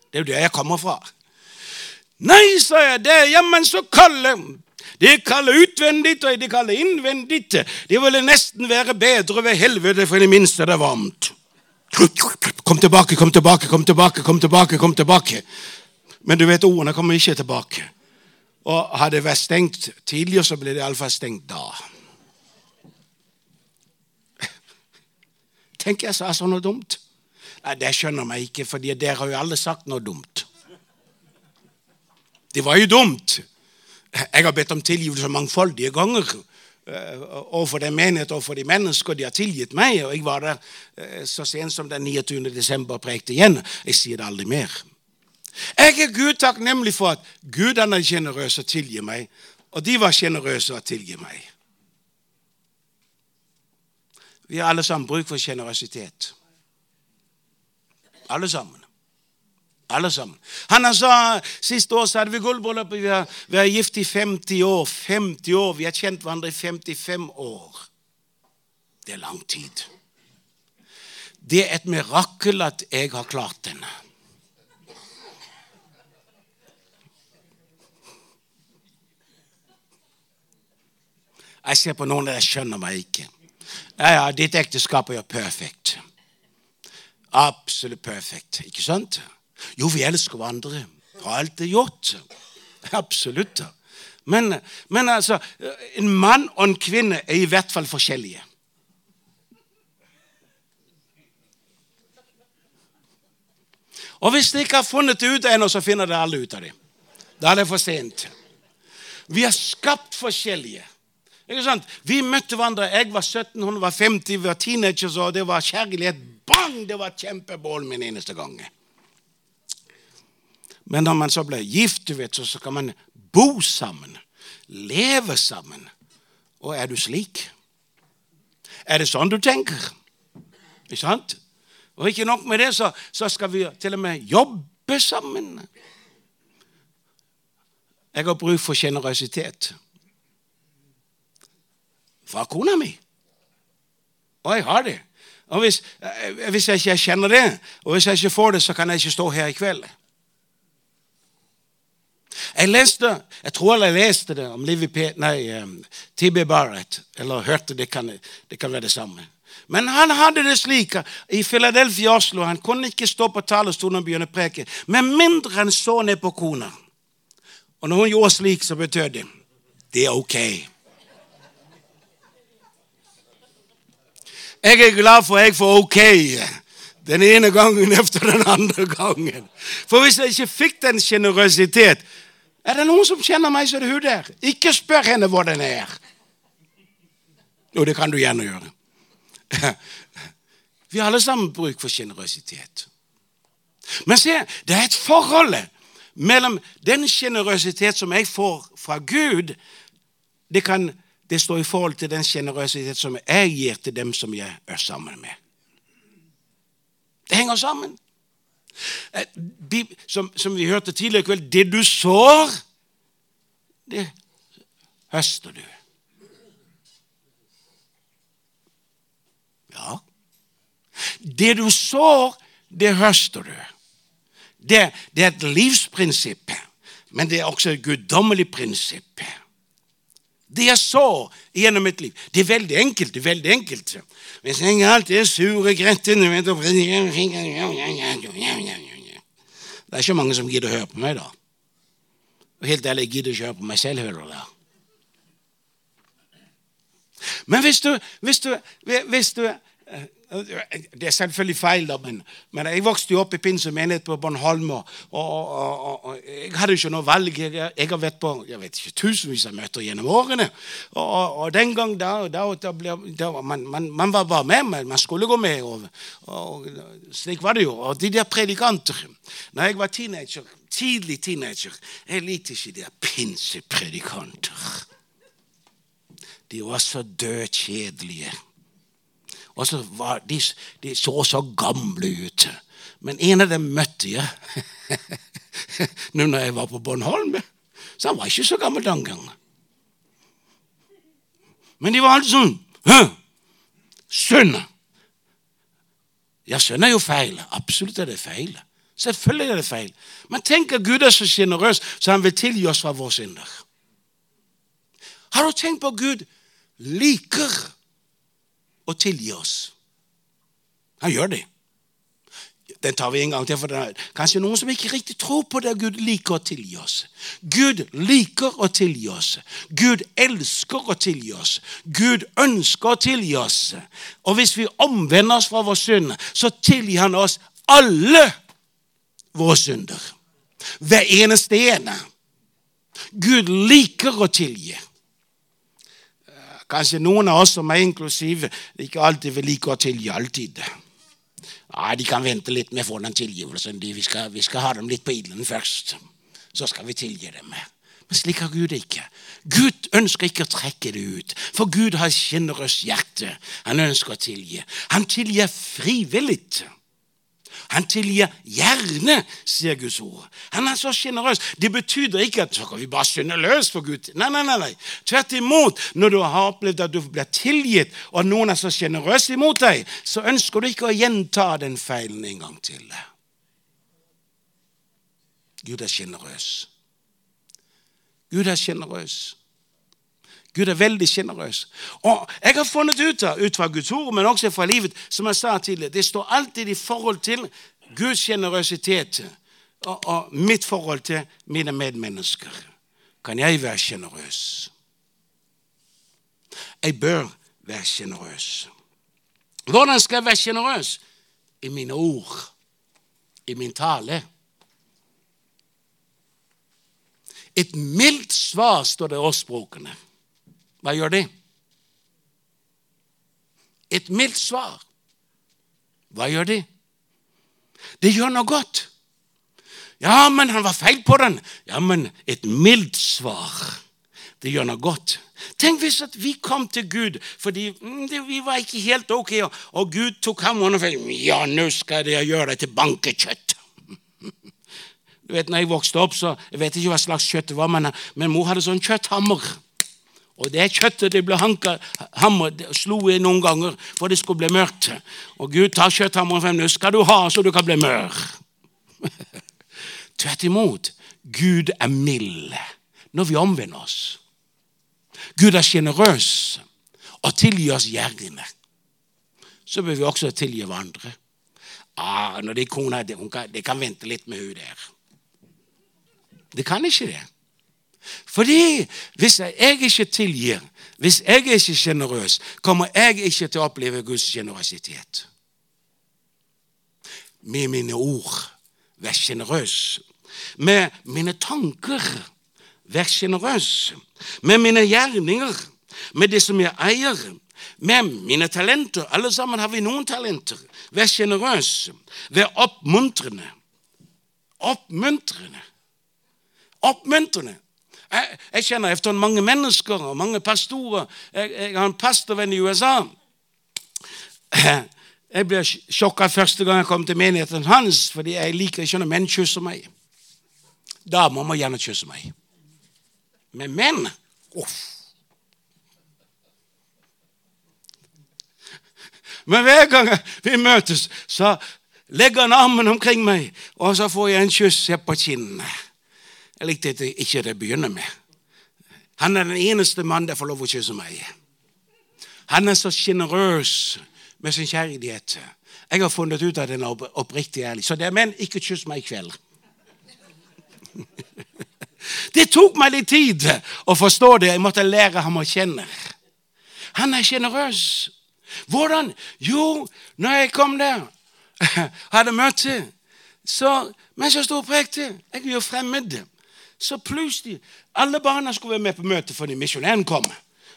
Det er jo der jeg kommer fra. Nei, sa jeg, det er jammen så kalde. De kaller utvendig, og de kaller innvendig. Det ville nesten være bedre ved helvete, for i det minste det varmt. Kom tilbake, kom tilbake, kom tilbake, kom tilbake. kom tilbake. Men du vet, ordene kommer ikke tilbake. Og hadde det vært stengt tidligere, så ble det iallfall stengt da. [LAUGHS] Tenk jeg sa sånn noe dumt. Nei, Det skjønner meg ikke, for dere har jo alle sagt noe dumt. Det var jo dumt. Jeg har bedt om tilgivelse mangfoldige ganger eh, overfor den menighet og for de mennesker de har tilgitt meg. Og jeg var der eh, så sent som den 29. desember og prekte igjen. Jeg sier det aldri mer. Jeg er Gud takknemlig for at Gud er sjenerøs og tilgir meg, og de var sjenerøse og tilgir meg. Vi har alle sammen bruk for sjenerøsitet. Alle sammen. Alle sammen. Han sa, Siste år så hadde vi gullbryllup. Vi, vi er gift i 50 år. 50 år. Vi har kjent hverandre i 55 år. Det er lang tid. Det er et mirakel at jeg har klart den. Jeg ser på noen der jeg skjønner meg ikke. Ja, ja, ditt ekteskap er jo perfekt. Absolutt perfekt, ikke sant? Jo, vi elsker hverandre. Har alltid gjort. Absolutt. Men, men altså, en mann og en kvinne er i hvert fall forskjellige. Og hvis dere ikke har funnet det ut ennå, så finner dere alle ut av det. Da er det for sent. Vi er skapt forskjellige. Ikke sant? Vi møtte hverandre. Jeg var 17, hun var 50, vi var teenagers, og det var kjærlighet. Bang! Det var kjempebål min eneste gang. Men når man så ble gift, du vet, så, så kan man bo sammen. Leve sammen. Og er du slik? Er det sånn du tenker? Ikke sant? Og ikke nok med det, så, så skal vi til og med jobbe sammen. Jeg har bruk for sjenerøsitet fra kona mi. Og jeg har det. Og hvis, eh, hvis jeg ikke kjenner det, og hvis jeg ikke får det, så kan jeg ikke stå her i kveld. Jeg leste, jeg tror jeg leste det om Livy P... Nei, um, TB Barrett. Eller hørte det kan, det kan være det samme. Men han hadde det slik i Philadelphia Oslo Han kunne ikke stå på talerstolen og begynne å preke med mindre han så ned på kona. Og når hun gjorde slik, så betød det det er ok. Jeg er glad for jeg får ok den ene gangen efter den andre gangen. For hvis jeg ikke fikk den sjenerøsitet Er det noen som kjenner meg, så er det hun der. Ikke spør henne hvor den er. Jo, det kan du gjerne gjøre. [LAUGHS] Vi har alle sammen bruk for sjenerøsitet. Men se, det er et forhold mellom den sjenerøsitet som jeg får fra Gud, det kan det står i forhold til den sjenerøsitet som jeg gir til dem som jeg er sammen med. Det henger sammen. Eh, Som, som vi hørte tidligere i kveld, det du sår, det høster du. Ja. Det du sår, det høster du. Det, det er et livsprinsipp, men det er også et guddommelig prinsipp. Det jeg så gjennom mitt liv. Det er veldig enkelt. det er veldig enkelt. Hvis jeg alltid er sur og gretten Det er ikke mange som gidder å høre på meg, da. Og helt ærlig, jeg gidder ikke høre på meg selv hører du Men hvis du, hvis du, hvis du Det er selvfølgelig feil, da, men, men jeg vokste jo opp i Pinse menighet på Bornholm. Og, og, og, og jeg hadde ikke noe valg. Jeg, jeg har vært på jeg vet ikke, tusenvis av møter gjennom årene. Og, den gang da, da, da, da man, man, man var bare med, men man skulle gå med. Og Slik var det jo. Og de der predikanter Når jeg var teenager, tidlig teenager Jeg likte ikke de der pinsepredikanter. De var så dødkjedelige. Og så var de, de så så gamle ut. Men en av dem møtte jeg [LAUGHS] nå når jeg var på Bornholm. Så han var ikke så gammel den gangen. Men de var alltid sånn Hæ? Synd! Ja, synd er jo feil. Absolutt er det feil. Selvfølgelig er det feil. Men tenk at Gud er så sjenerøs så han vil tilgi oss fra våre synder. Har du tenkt på Gud liker å tilgi oss? Han gjør det. Den tar vi en gang til, for det er kanskje noen som ikke riktig tror på det. Gud liker å tilgi oss. Gud liker å tilgi oss. Gud elsker å tilgi oss. Gud ønsker å tilgi oss. Og hvis vi omvender oss fra vår synd, så tilgir han oss alle våre synder. Hver eneste ene. Gud liker å tilgi. Kanskje noen av oss som er inklusive, ikke alltid vil like å tilgi alltid. Nei, De kan vente litt med å få den tilgivelsen. De, vi, skal, vi skal ha dem litt på ilden først. Så skal vi tilgi dem. Men slik har Gud ikke. Gud ønsker ikke å trekke det ut, for Gud har et sjenerøst hjerte. Han ønsker å tilgi. Han tilgir frivillig. Han tilgir gjerne, sier Guds ord. Han er så sjenerøs. Det betyr ikke at så kan vi bare skynde løs for Gud. Nei, nei, nei. Tvert imot. Når du har opplevd at du blir tilgitt, og noen er så sjenerøse imot deg, så ønsker du ikke å gjenta den feilen en gang til. Gud er sjenerøs. Gud er sjenerøs. Gud er veldig sjenerøs. Og jeg har funnet ut av, ut fra Guds ord, men også fra livet, som jeg sa tidligere, det står alltid i forhold til Guds sjenerøsitet og, og, mitt forhold til mine medmennesker. Kan jeg være sjenerøs? Jeg bør være sjenerøs. Hvordan skal jeg være sjenerøs? I mine ord, i min tale. Et mildt svar, står det i årsspråkene. Hva gjør de? Et mildt svar. Hva gjør de? Det gjør noe godt. Ja, men han var feil på den. Ja, men et mildt svar. Det gjør noe godt. Tenk hvis at vi kom til Gud fordi mm, det, vi var ikke helt ok, og, og Gud tok ham og sa ja, nå skal jeg gjøre deg til bankekjøtt. [LAUGHS] Du vet, når jeg vokste opp, så jeg vet ikke hva slags kjøtt det var, men, men mor hadde sånn kjøtthammer. Og det kjøttet det ble hamret slo i noen ganger for det skulle bli mørkt. Og Gud tar kjøtthammeren frem. Nå skal du ha så du kan bli mør. [LAUGHS] Tvert imot. Gud er mild når vi omvender oss. Gud er sjenerøs og tilgir oss gjerdene. Så bør vi også tilgi hverandre. Ah, når det er kona, det, kan, det kan vente litt med hun der. Det kan ikke det. Fordi hvis jeg ikke tilgir, hvis jeg ikke er sjenerøs, kommer jeg ikke til å oppleve Guds sjenerøsitet. Med mine ord vær sjenerøs. Med mine tanker vær sjenerøs. Med mine gjerninger, med det som jeg eier, med mine talenter. Alle sammen har vi noen talenter. Vær sjenerøs. Vær oppmuntrende. Oppmuntrende. Oppmuntrende. Jeg, jeg kjenner efter mange mennesker og mange pastorer. Jeg, jeg har en pastorvenn i USA. Jeg ble sjokka første gang jeg kom til menigheten hans, fordi jeg liker ikke når menn kysser meg. Damer må gjerne kysse meg. Men menn uff. Men hver gang vi møtes, så legger han armen omkring meg, og så får jeg en kyss på kinnet. Jeg likte det ikke det begynner med. Han er den eneste mann der får lov å kysse meg. Han er så sjenerøs med sin kjærlighet. Jeg har funnet ut at den er oppriktig ærlig. Så det er menn, ikke kyss meg i kveld. [LAUGHS] Det tok meg litt tid å forstå det. Jeg måtte lære ham å kjenne. Han er sjenerøs. Hvordan? Jo, når jeg kom der, [LAUGHS] hadde møte, så mens jeg sto og prekte Jeg er jo fremmed. Så plutselig Alle barna skulle være med på møtet fordi misjonæren kom.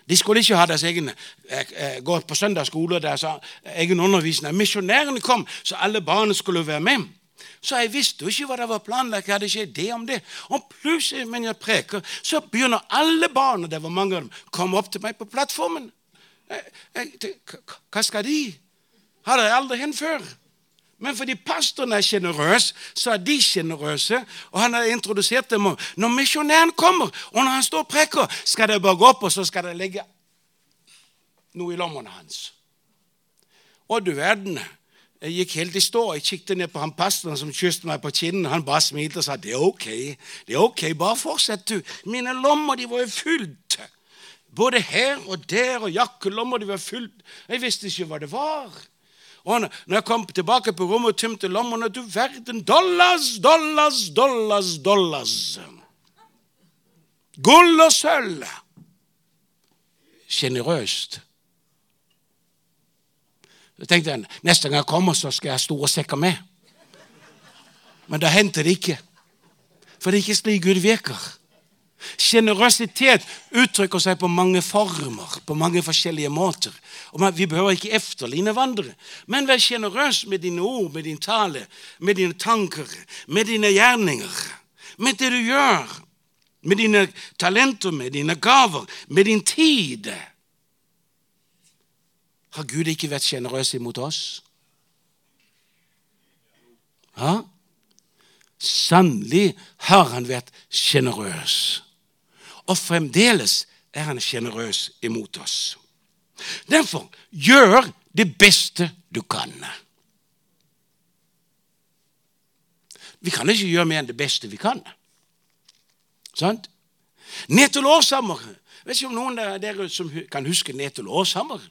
De skulle ikke ha deres egen, eh, eh gå på søndagsskole og deres egen undervisning. Misjonærene kom, så alle barna skulle være med. Så jeg visste jo ikke hva det var planlagt. Jeg hadde ikke idé om det. Og plutselig, mens jeg preker, så begynner alle barna det var mange av dem, komme opp til meg på plattformen. Jeg, hva skal de? Har dere aldri hendt før? Men fordi pastoren er sjenerøs, så er de sjenerøse. Og han har introdusert dem. Når misjonæren kommer, og når han står og preker, skal de bare gå opp og så skal de legge noe i lommene hans. Og du verden. Jeg gikk helt i stå. Jeg kikket ned på han pastoren som kysset meg på kinnen. Han bare smilte og sa det er ok, det er ok, bare fortsett, du. Mine lommer de var jo fylt. Både her og der, og jakkelommer de var fylt. Jeg visste ikke hva det var. Og når jeg kom tilbake på rommet og tømte lommene Du verden! Dollars, dollars, dollars, dollars. Gull og sølv. Sjenerøst. Så tenkte jeg neste gang jeg kommer, så skal jeg ha store sekker med. Men da hendte det ikke. For det er ikke slik Gud virker. Sjenerøsitet uttrykker seg på mange former, på mange forskjellige måter. Og Vi behøver ikke efterligne hverandre, men vær sjenerøs med dine ord, med din tale, med dine tanker, med dine gjerninger, med det du gjør, med dine talenter, med dine gaver, med din tid. Har Gud ikke vært sjenerøs imot oss? Ja, Sannelig har han vært sjenerøs. Og fremdeles er han sjenerøs imot oss. Derfor gjør det beste du kan. Vi kan ikke gjøre mer enn det beste vi kan. Sant? Netol Årshammer Vet ikke om noen av dere som kan huske Netol Årshammer.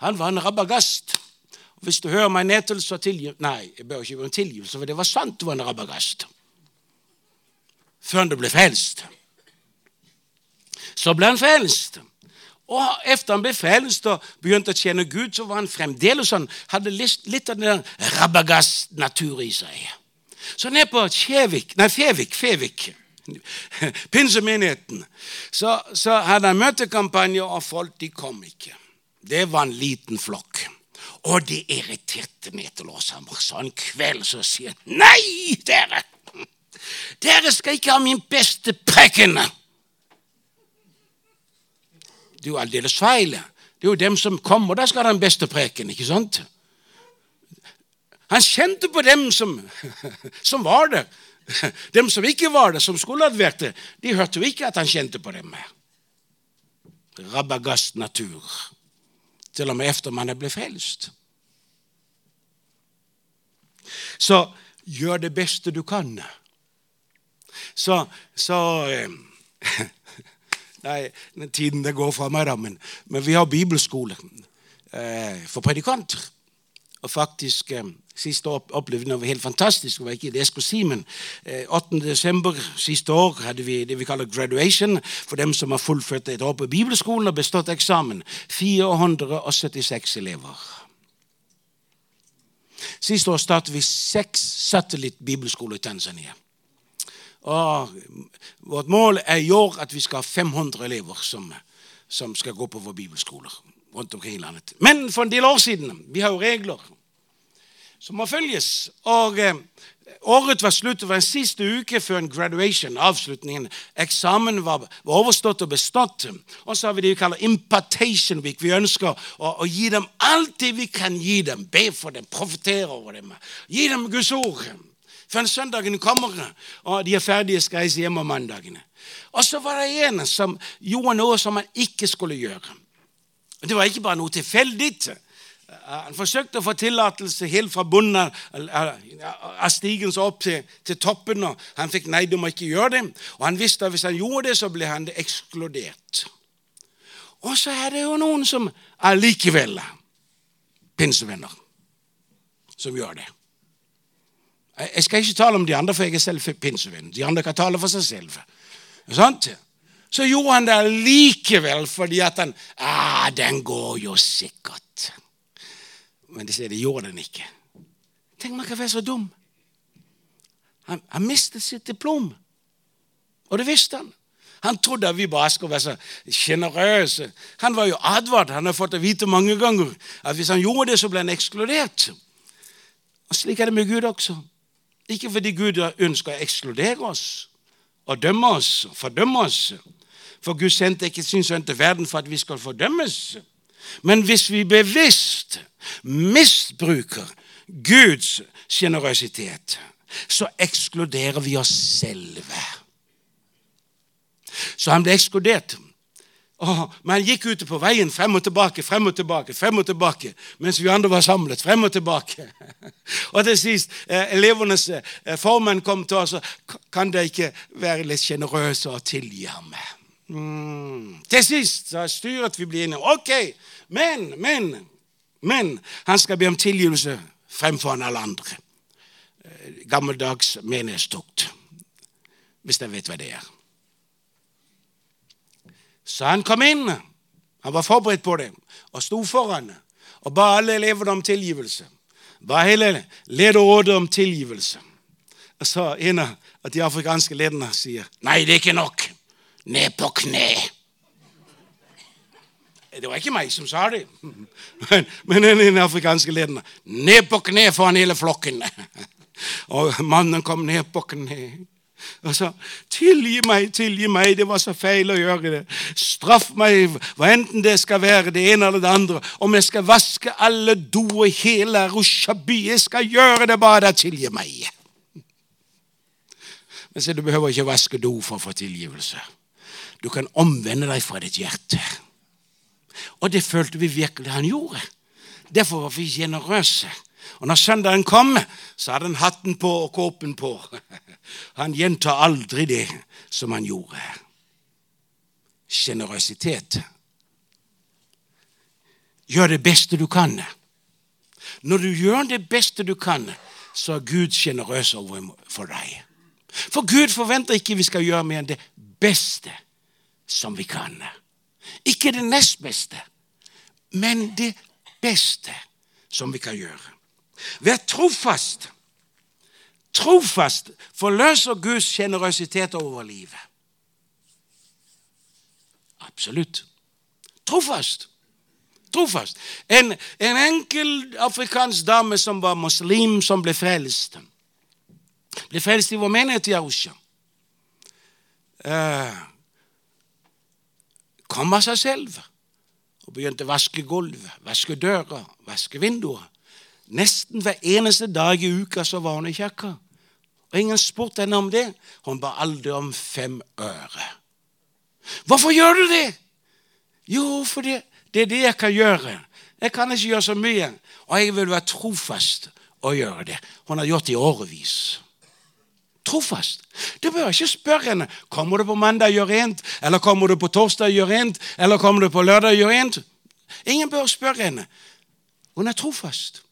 Han var en rabagast. Hvis du hører meg Netol, så tilgi Nei, jeg bør ikke gjøre en tilgivelse, for det var sant du var en rabagast. Før du ble frelst. Så ble han frelst. Og etter han ble frelst og begynte å tjene Gud, så var han fremdeles sånn, hadde litt av den rabagast-natur i seg. Så ned på Kjevik, nei, Fevik, Fevik [LAUGHS] pinsemenigheten, så, så hadde han møtekampanje, og folk de kom ikke. Det var en liten flokk. Og det irriterte meg til Åshammer. Så en kveld så sier han Nei, dere! Dere skal ikke ha min beste preken! Det er jo aldeles feil. Det er jo dem som kommer, da skal ha den beste preken. ikke sant? Han kjente på dem som, [LAUGHS] som var der. Dem som ikke var der, som skulle ha vært det, de hørte jo ikke at han kjente på dem. Rabagast natur. Til og med efter man er blitt frelst. Så gjør det beste du kan. Så, så eh, [LAUGHS] Nei, tiden det går fra meg, da. Men, men vi har bibelskole eh, for predikanter. Og faktisk eh, Siste år opplevde noe helt fantastisk. Det var ikke det jeg skulle si, men 8. Eh, desember siste år hadde vi det vi kaller graduation for dem som har fullført et år på bibelskolen og bestått eksamen. 476 elever. Siste år startet vi seks satellitt-bibelskoler i Tanzania. Og vårt mål er i år at vi skal ha 500 elever som, som skal gå på våre bibelskoler rundt omkring i landet. Men for en del år siden Vi har jo regler som må følges. Og eh, Året var slutt. Var en siste uke før en graduation, avslutningen. Eksamen var, var, overstått og bestått. Og så har vi det vi kaller impartation week. Vi ønsker å, å, gi dem alt det vi kan gi dem. Be for dem, profetere over dem. Gi dem Guds ord. Før søndagene kommer, og de er ferdige, skal reise hjem om mandagene. Og så var det en som gjorde noe som han ikke skulle gjøre. Det var ikke bare noe tilfeldig. Han forsøkte å få tillatelse helt fra bunnen av stigen så opp til, til, toppen. og Han fikk nei, du må ikke gjøre det. Og han visste at hvis han gjorde det, så ble han ekskludert. Og så er det jo noen som allikevel pinsevenner som gjør det. Jeg skal ikke tale om de andre, for jeg er selv pinsevenn. De andre kan tale for seg selv. Sånt? Så gjorde han det likevel fordi at han ah, Den går jo sikkert. Men de sier de gjorde den ikke. Tenk man kan være så dum. Han, han mistet sitt diplom, og det visste han. Han trodde at vi bare skulle være så sjenerøse. Han var jo advart. Han har fått å vite mange ganger at hvis han gjorde det, så ble han ekskludert. Og Slik er det med Gud også. Ikke fordi Gud ønsker å ekskludere oss og dømme oss, fordømme oss. For Gud sendte ikke sin sønn til verden for at vi skal fordømmes. Men hvis vi bevisst misbruker Guds sjenerøsitet, så ekskluderer vi oss selve. Så han ble ekskludert. Oh, men han gikk ute på veien frem og tilbake, frem og tilbake, frem og tilbake, mens vi andre var samlet. frem og tilbake. [LAUGHS] og til sist, eh, elevenes eh, formann kom til oss og kan dere ikke være litt sjenerøse og tilgi ham. Mm. Til sist sa styret vi blir inne. Ok, men, men, men han skal be om tilgivelse fremfor alle andre. Eh, gammeldags menighetstukt, hvis dere vet hva det er. Så han kom inn. Han var forberedt på det og sto foran og ba alle elevene om tilgivelse. Ba hele lederrådet om tilgivelse. Og så en av de afrikanske lederne sier nei, det er ikke nok. Ned på kne. Det var ikke meg som sa det, [LAUGHS] men, men den afrikanske lederen. Ned på kne foran hele flokken. [LAUGHS] Og mannen kom ned på kne. Og sa, 'Tilgi meg, tilgi meg, det var så feil å gjøre det.' 'Straff meg, hva enten det skal være det ene eller det andre.' 'Om jeg skal vaske alle doer hele Rushaby, jeg skal gjøre det, bare tilgi meg.' Men se, du behøver ikke vaske do for å få tilgivelse. Du kan omvende deg fra ditt hjerte. Og det følte vi virkelig han gjorde. Derfor var vi sjenerøse. Og når søndagen kom, så hadde han hatten på og kåpen på. [LAUGHS] Han gjentar aldri det som han gjorde. Sjenerøsitet. Gjør det beste du kan. Når du gjør det beste du kan, så er Gud sjenerøs overfor deg. For Gud forventer ikke vi skal gjøre mer enn det beste som vi kan. Ikke det nest beste, men det beste som vi kan gjøre. Vær trofast. Trofast forløser Guds sjenerøsitet over livet. Absolutt. Trofast. Trofast. En, en enkel afrikansk dame som var muslim, som ble frelst. Ble frelst i vår menighet i Arusha. Uh, kom av seg selv og begynte å vaske gulv, vaske dører, vaske vinduer. Nesten hver eneste dag i uka så var hun i kirka. Og ingen spurte henne om det. Hun ba aldri om fem øre. Hvorfor gjør du det? Jo, fordi det er det jeg kan gjøre. Jeg kan ikke gjøre så mye, og jeg vil være trofast og gjøre det. Hun har gjort det i årevis. Trofast. Du bør ikke spørre henne kommer du på mandag og gjør rent, eller kommer du på torsdag og gjør rent, eller kommer du på lørdag og gjør rent. Ingen bør spørre henne. Hun er trofast.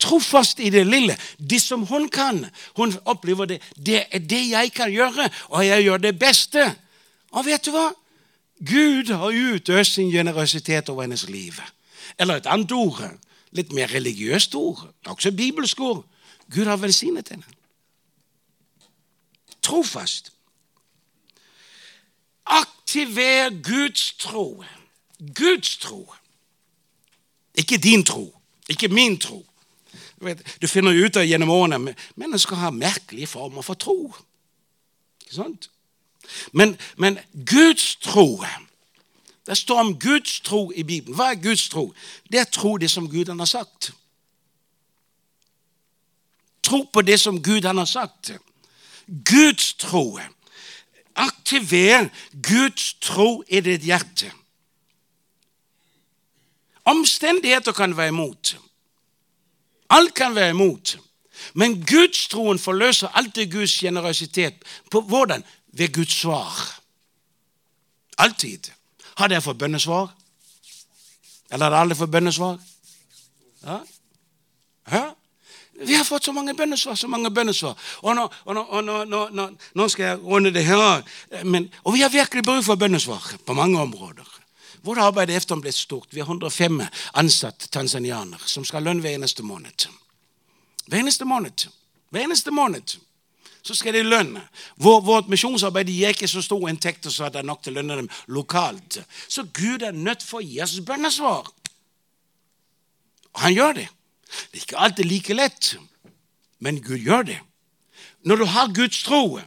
Trofast i det lille. Det som hun kan. Hun opplever det. Det er det jeg kan gjøre, og jeg gjør det beste. Og vet du hva? Gud har utøst sin generøsitet over hennes liv. Eller et annet ord, litt mer religiøst ord, også bibelsk ord. Gud har velsignet henne. Trofast. Aktiver Guds tro. Guds tro. Ikke din tro, ikke min tro. Du, finner ut av gjennom årene mennesker har merkelige former for tro. Ikke sant? Men, men Guds tro Det står om Guds tro i Bibelen. Hva er Guds tro? Det er tro det som Gud han har sagt. Tro på det som Gud han har sagt. Guds tro. Aktiver Guds tro i ditt hjerte. Omstendigheter kan være imot. Alt kan være imot. Men gudstroen forløser alltid Guds generøsitet. På hvordan? ved Guds svar. Alltid. Har dere fått bønnesvar? Eller har aldri fått bønnesvar? Ja? ja? Vi har fått så mange bønnesvar, så mange bønnesvar. Og nå, og nå, og nå, nå, nå skal jeg runde det her. Men, og vi har virkelig bruk for bønnesvar på mange områder. Vårt arbeid er blitt stort. Vi har 105 ansatte tanzanianere som skal ha lønn hver eneste måned. Hver eneste måned. Hver eneste måned så skal de lønne. Vår, vårt misjonsarbeid gir ikke så stor inntekt så det er nok til å lønne dem lokalt. Så Gud er nødt for å gi oss bønnesvar. Han gjør det. Det er ikke alltid like lett, men Gud gjør det. Når du har Guds tro,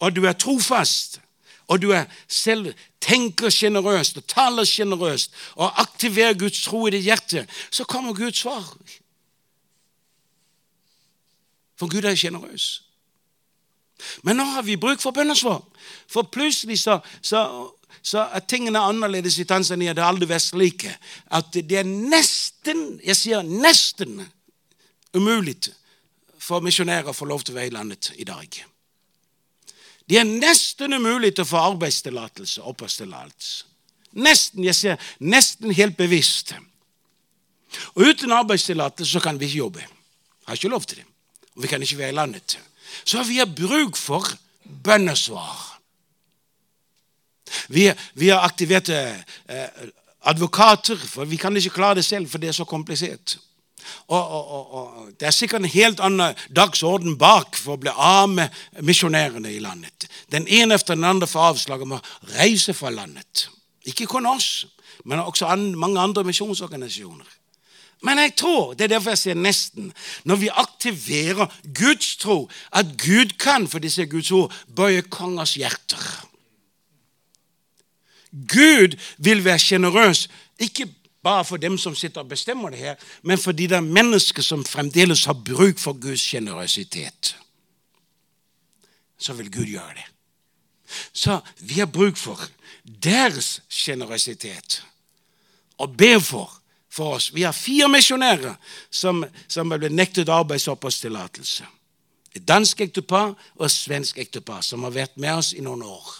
og du er trofast, og du er selv tenker sjenerøst og taler sjenerøst og aktiverer Guds tro i ditt hjerte, så kommer Guds svar. For Gud er sjenerøs. Men nå har vi bruk for bønnesvar. For plutselig så, så, så er tingene annerledes i Tanzania. Det har aldri vært slik at det er nesten, jeg sier nesten, umulig for misjonærer å få lov til å være i landet i dag. Det er nesten umulig til å få arbeidstillatelse, oppholdstillatelse. Nesten, jeg sier nesten helt bevisst. Og uten arbeidstillatelse kan vi ikke jobbe. Har ikke lov til det. Og vi kan ikke være i landet så vi har bruk for bønnesvar. Vi, vi har aktivert eh, advokater, for vi kan ikke klare det selv, for det er så komplisert. Og, og, og, Det er sikkert en helt annen dagsorden bak for å bli av med misjonærene i landet. Den ene efter den andre får avslag om å reise fra landet. Ikke kun oss, men også mange andre misjonsorganisasjoner. Men jeg tror, det er derfor jeg sier nesten, når vi aktiverer Guds tro, at Gud kan, for disse Guds ord, bøye kongers hjerter. Gud vil være sjenerøs, ikke bare for dem som sitter og bestemmer det her, men for de der mennesker som fremdeles har bruk for Guds sjenerøsitet. så vil Gud gjøre det. Så vi har bruk for deres sjenerøsitet og be for for oss. Vi har fire misjonærer som, som ble nektet arbeidsoppholdstillatelse. Et dansk ektepar og et svensk ektepar som har vært med oss i noen år.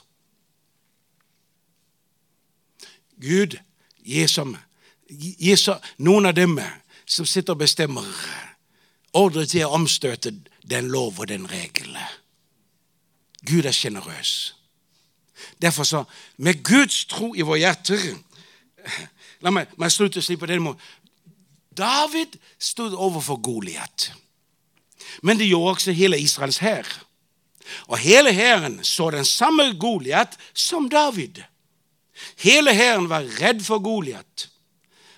Gud gir, som, noen av dem som sitter og bestemmer, ordre til å omstøte den lov og den regel. Gud er sjenerøs. Derfor så, med Guds tro i våre hjerter La meg, meg slutte slik på den måten. David stod overfor Goliat. Men det gjorde også hele Israels hær. Og hele hæren så den samme Goliat som David. Hele hæren var redd for Goliat.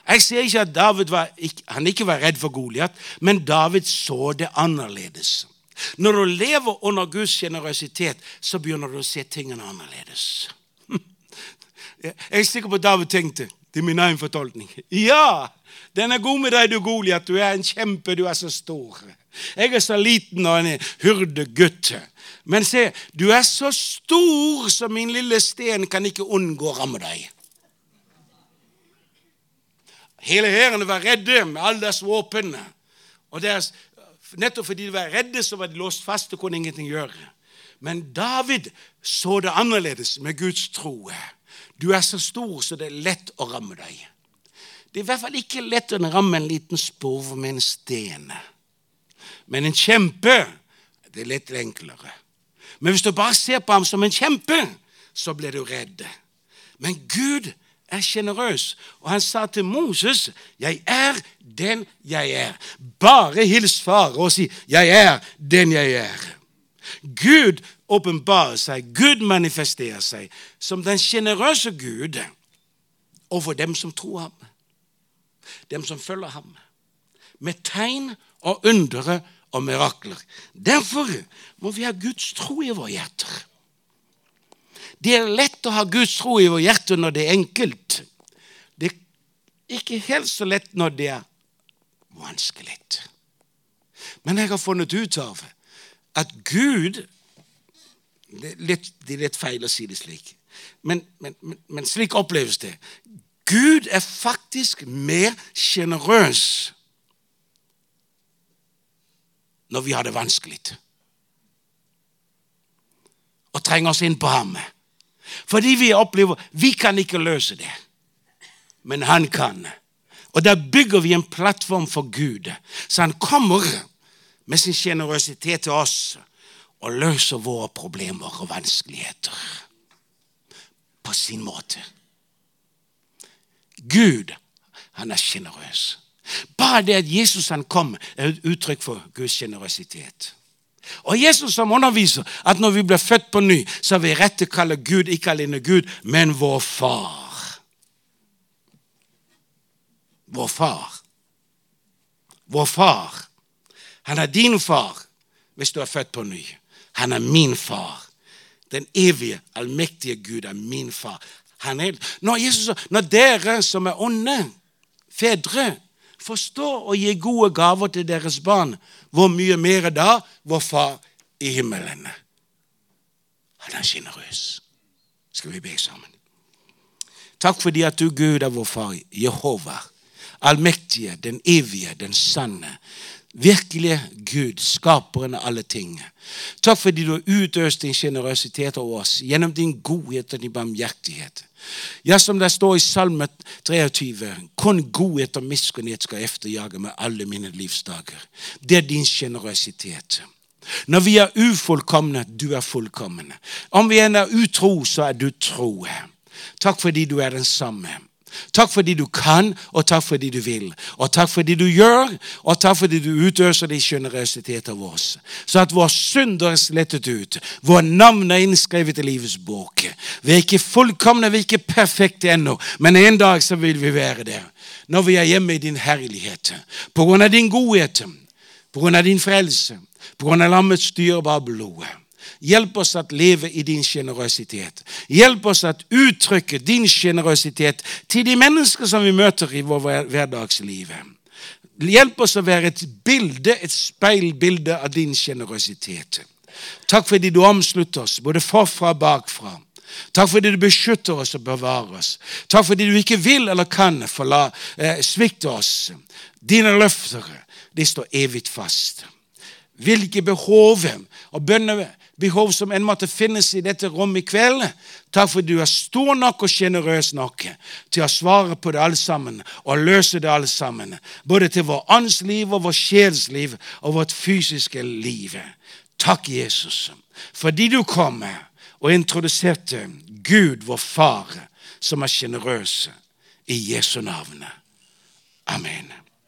Jeg sier ikke at David var, han ikke var redd for Goliat, men David så det annerledes. Når du lever under Guds sjenerøsitet, så begynner du å se tingene annerledes. [LAUGHS] Jeg er sikker på at David tenkte det er min egen fortolkning. [LAUGHS] Ja, den er god med deg, du Goliat. Du er en kjempe, du er så stor. Jeg er så liten og en hyrdegutt. Men se, du er så stor, så min lille sten kan ikke unngå å ramme deg. Hele hæren var redde med alle deres våpen. Og deres, nettopp fordi de var redde, så var de låst fast og kunne ingenting gjøre. Men David så det annerledes med Guds tro. Du er så stor, så det er lett å ramme deg. Det er i hvert fall ikke lett å ramme en liten spurv med en sten. Men en kjempe det er litt enklere. Men hvis du bare ser på ham som en kjempe, så blir du redd. Men Gud er sjenerøs, og han sa til Moses, 'Jeg er den jeg er'. Bare hils far og si, 'Jeg er den jeg er'. Gud åpenbarer seg, Gud manifesterer seg som den sjenerøse Gud overfor dem som tror ham, dem som følger ham, med tegn og undere og mirakler. Derfor må vi ha Guds tro i våre hjerter. Det er lett å ha Guds tro i vårt hjerte når det er enkelt. Det er ikke helt så lett når det er vanskelig. Men jeg har funnet ut av at Gud det er, litt, det er litt feil å si det slik, men, men, men, men slik oppleves det. Gud er faktisk mer sjenerøs når vi har det vanskelig. Og trenger oss inn på ham. Fordi vi opplever vi kan ikke løse det, men han kan. Og da bygger vi en plattform for Gud, så han kommer med sin sjenerøsitet til oss og løser våre problemer og vanskeligheter på sin måte. Gud, han er sjenerøs. Bare det at Jesus han kom, er et uttrykk for Guds sjenerøsitet. Og Jesus som underviser at når vi blir født på ny, så har vi rett til å kalle Gud ikke alene Gud, men vår far. Vår far. Vår far. Han er din far hvis du er født på ny. Han er min far. Den evige, allmektige Gud er min far. Han er, når, Jesus, når dere som er onde, fedre, forstår å gi gode gaver til deres barn, hvor mye mer da vår Far i himmelen? Han er sjenerøs. Skal vi be sammen? Takk fordi at du, Gud, er vår Far, Jehova, allmektige, den evige, den sanne, virkelige Gud, skaperen av alle ting. Takk fordi du har utøst din sjenerøsitet over oss gjennom din godhet og din barmhjertighet. Ja, som det står i Salme 23, kun godhet og miskunnhet skal efterjage med alle mine livsdager. Det er din sjenerøsitet. Når vi er ufullkomne, du er fullkommen. Om vi er utro, så er du tro. Takk fordi du er den samme. Takk fordi du kan, og takk fordi du vil. Og takk fordi du gjør, og takk fordi du utøser din sjenerøsitet av oss. Så at vår synder er slettet ut. Vår navn er innskrevet i livets bok. Vi er ikke fullkomne, vi er ikke perfekte ennå, men en dag så vil vi være der. Når vi er hjemme i din herlighet. På grunn av din godhet, på grunn av din frelse, på grunn av lammets dyrebare blod. Hjelp oss at leve i din sjenerøsitet. Hjelp oss at uttrykke din sjenerøsitet til de mennesker som vi møter i vår hverdagsliv. Hjelp oss å være et bilde, et speilbilde av din sjenerøsitet. Takk fordi du omslutter oss, både forfra og bakfra. Takk fordi du beskytter oss og bevarer oss. Takk fordi du ikke vil eller kan forla, eh, svikte oss. Dine løfter de står evig fast. Hvilke behov og bønnebehov som en måtte finnes i dette rommet i kveld, takk for du er stor nok og sjenerøs nok til å svare på det alle sammen og løse det alle sammen. Både til vår åndsliv og vår sjelsliv og vårt fysiske liv. Takk, Jesus, fordi du kom og introduserte Gud, vår Far, som er sjenerøs, i Jesu navn. Amen.